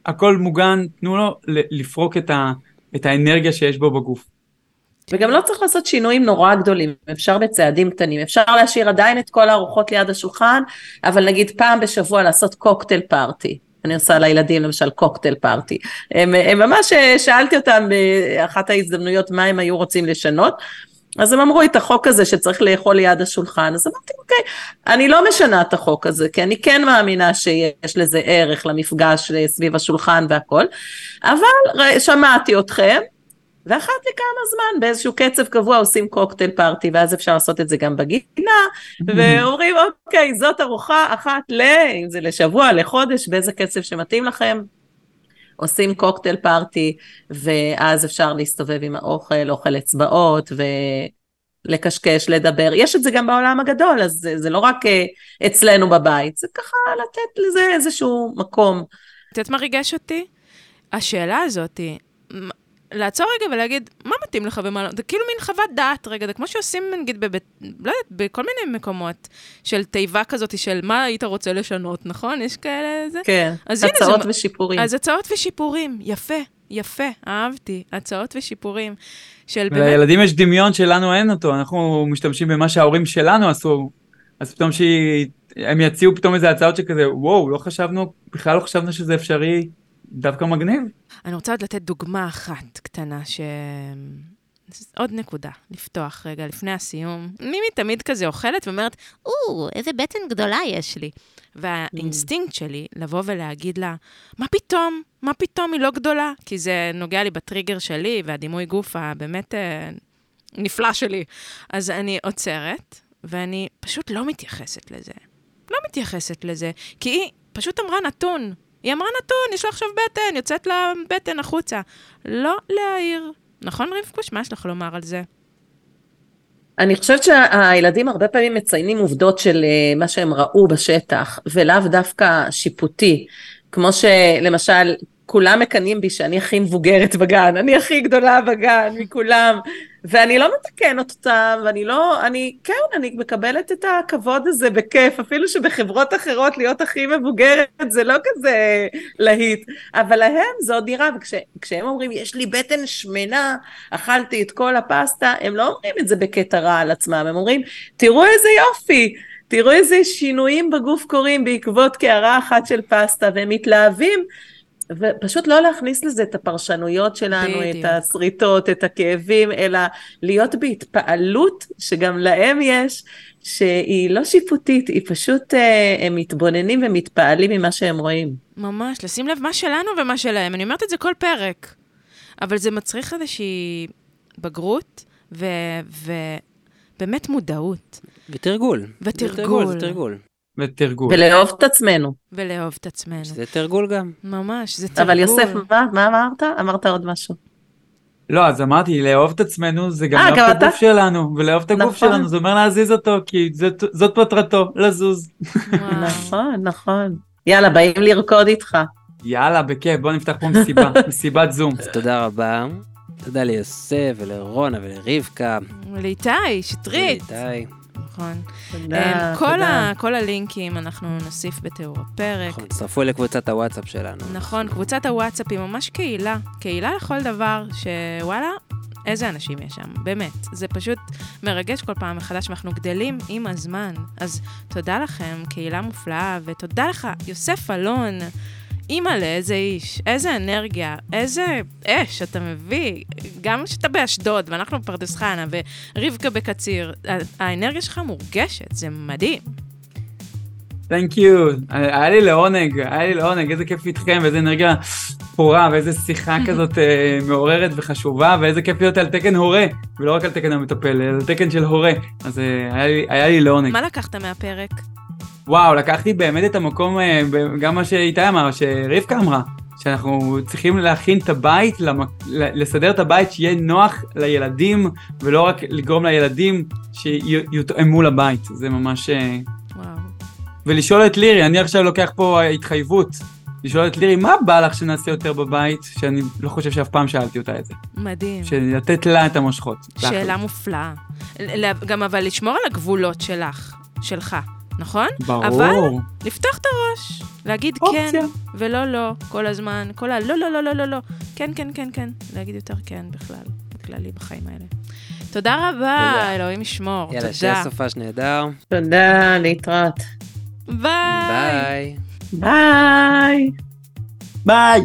הכל מוגן, תנו לו לפרוק את ה- את האנרגיה שיש בו בגוף. וגם לא צריך לעשות שינויים נורא גדולים, אפשר בצעדים קטנים, אפשר להשאיר עדיין את כל הארוחות ליד השולחן, אבל נגיד פעם בשבוע לעשות קוקטייל פארטי. אני עושה לילדים למשל קוקטייל פארטי. הם, הם ממש, אה, שאלתי אותם באחת ההזדמנויות מה הם היו רוצים לשנות, אז הם אמרו את החוק הזה שצריך לאכול ליד השולחן, אז אמרתי אוקיי, אני לא משנה את החוק הזה, כי אני כן מאמינה שיש לזה ערך למפגש אה, סביב השולחן והכל, אבל שמעתי אתכם, ואחת לכמה זמן באיזשהו קצב קבוע עושים קוקטייל פארטי ואז אפשר לעשות את זה גם בגינה ואומרים אוקיי זאת ארוחה אחת ל... אם זה לשבוע לחודש באיזה קצב שמתאים לכם. עושים קוקטייל פארטי ואז אפשר להסתובב עם האוכל אוכל אצבעות ולקשקש לדבר יש את זה גם בעולם הגדול אז זה, זה לא רק אה, אצלנו בבית זה ככה לתת לזה איזשהו מקום. את יודעת מה ריגש אותי? השאלה הזאת היא, מ- לעצור רגע ולהגיד, מה מתאים לך ומה לא? זה כאילו מין חוות דעת רגע, זה כמו שעושים נגיד בבית, לא יודעת, בכל מיני מקומות של תיבה כזאת של מה היית רוצה לשנות, נכון? יש כאלה זה? כן, הצעות זה- ושיפורים. אז הצעות ושיפורים, יפה, יפה, אהבתי, הצעות ושיפורים. של באמת, ולילדים יש שלנו אין אותו, אנחנו משתמשים במה שההורים שלנו עשו, אז פתאום שהם יציעו פתאום איזה הצעות שכזה, וואו, לא חשבנו, בכלל לא חשבנו שזה אפשרי, דווקא מגניב. אני רוצה עוד לתת דוגמה אחת קטנה, ש... עוד נקודה, לפתוח רגע לפני הסיום. מימי תמיד כזה אוכלת ואומרת, או, איזה בטן גדולה יש לי. והאינסטינקט שלי לבוא ולהגיד לה, מה פתאום? מה פתאום היא לא גדולה? כי זה נוגע לי בטריגר שלי והדימוי גוף הבאמת אה, נפלא שלי. אז אני עוצרת, ואני פשוט לא מתייחסת לזה. לא מתייחסת לזה, כי היא פשוט אמרה נתון. היא אמרה נתון, יש לה עכשיו בטן, יוצאת לה בטן החוצה. לא להעיר. נכון, רבקוש? מה יש לך לומר על זה? אני חושבת שהילדים הרבה פעמים מציינים עובדות של אה, מה שהם ראו בשטח, ולאו דווקא שיפוטי. כמו שלמשל, כולם מקנאים בי שאני הכי מבוגרת בגן, אני הכי גדולה בגן מכולם, ואני לא מתקנת אותם, ואני לא, אני, כן, אני מקבלת את הכבוד הזה בכיף, אפילו שבחברות אחרות להיות הכי מבוגרת זה לא כזה להיט, אבל להם זו עוד דירה, וכשהם אומרים, יש לי בטן שמנה, אכלתי את כל הפסטה, הם לא אומרים את זה בקטע רע על עצמם, הם אומרים, תראו איזה יופי, תראו איזה שינויים בגוף קורים בעקבות קערה אחת של פסטה, והם מתלהבים. ופשוט לא להכניס לזה את הפרשנויות שלנו, בדיוק. את השריטות, את הכאבים, אלא להיות בהתפעלות שגם להם יש, שהיא לא שיפוטית, היא פשוט, אה, הם מתבוננים ומתפעלים ממה שהם רואים. ממש, לשים לב מה שלנו ומה שלהם. אני אומרת את זה כל פרק. אבל זה מצריך איזושהי בגרות ובאמת מודעות. ותרגול. ותרגול. זה תרגול. ותרגול. ולאהוב את עצמנו. ולאהוב את עצמנו. זה תרגול גם. ממש, זה תרגול. אבל יוסף, מה, מה אמרת? אמרת עוד משהו. לא, אז אמרתי, לאהוב את עצמנו זה גם אה, לאהוב את? הגוף שלנו, ולאהוב את הגוף נכון. שלנו, זה אומר להזיז אותו, כי זאת- מטרתו, לזוז. נכון, נכון. יאללה, באים לרקוד איתך. יאללה, בכיף, בוא נפתח פה מסיבה, מסיבת זום. אז תודה רבה. תודה ליוסף ולרונה ולרבקה. לאיתי, שטרית. ולאיתי. נכון. תודה, אמ, כל תודה. ה- כל הלינקים אנחנו נוסיף בתיאור הפרק. נכון, הצטרפו לקבוצת הוואטסאפ שלנו. נכון, קבוצת הוואטסאפ היא ממש קהילה. קהילה לכל דבר, שוואלה, איזה אנשים יש שם, באמת. זה פשוט מרגש כל פעם מחדש, ואנחנו גדלים עם הזמן. אז תודה לכם, קהילה מופלאה, ותודה לך, יוסף אלון, אימא'לה, איזה איש, איזה אנרגיה, איזה אש אתה מביא. גם כשאתה באשדוד, ואנחנו בפרדס חנה, ורבקה בקציר, האנרגיה שלך מורגשת, זה מדהים. תנק יו, היה לי לעונג, היה לי לעונג, איזה כיף איתכם, ואיזה אנרגיה פורה, ואיזה שיחה כזאת אה, מעוררת וחשובה, ואיזה כיף להיות על תקן הורה, ולא רק על תקן המטפל, אלא על תקן של הורה. אז אה, היה לי, היה לי לעונג. מה לקחת מהפרק? וואו, לקחתי באמת את המקום, אה, גם מה שאיתי אמר, שרבקה אמרה, שאנחנו צריכים להכין את הבית, למק... לסדר את הבית שיהיה נוח לילדים, ולא רק לגרום לילדים שיותאמו לבית. זה ממש... אה, וואו. ולשאול את לירי, אני עכשיו לוקח פה התחייבות, לשאול את לירי, מה בא לך שנעשה יותר בבית, שאני לא חושב שאף פעם שאלתי אותה את זה. מדהים. לתת לה את המושכות. שאלה מופלאה. גם אבל לשמור על הגבולות שלך, שלך, נכון? ברור. אבל לפתוח את הראש, להגיד אופציה. כן ולא לא, כל הזמן, כל ה... לא, לא, לא, לא, לא, לא. כן, כן, כן, כן. להגיד יותר כן בכלל, בכללי בחיים האלה. תודה רבה, תודה. אלוהים ישמור. יאללה, שיהיה תודה. סופש נהדר. תודה, להתראות. ביי. ביי. ביי. ביי.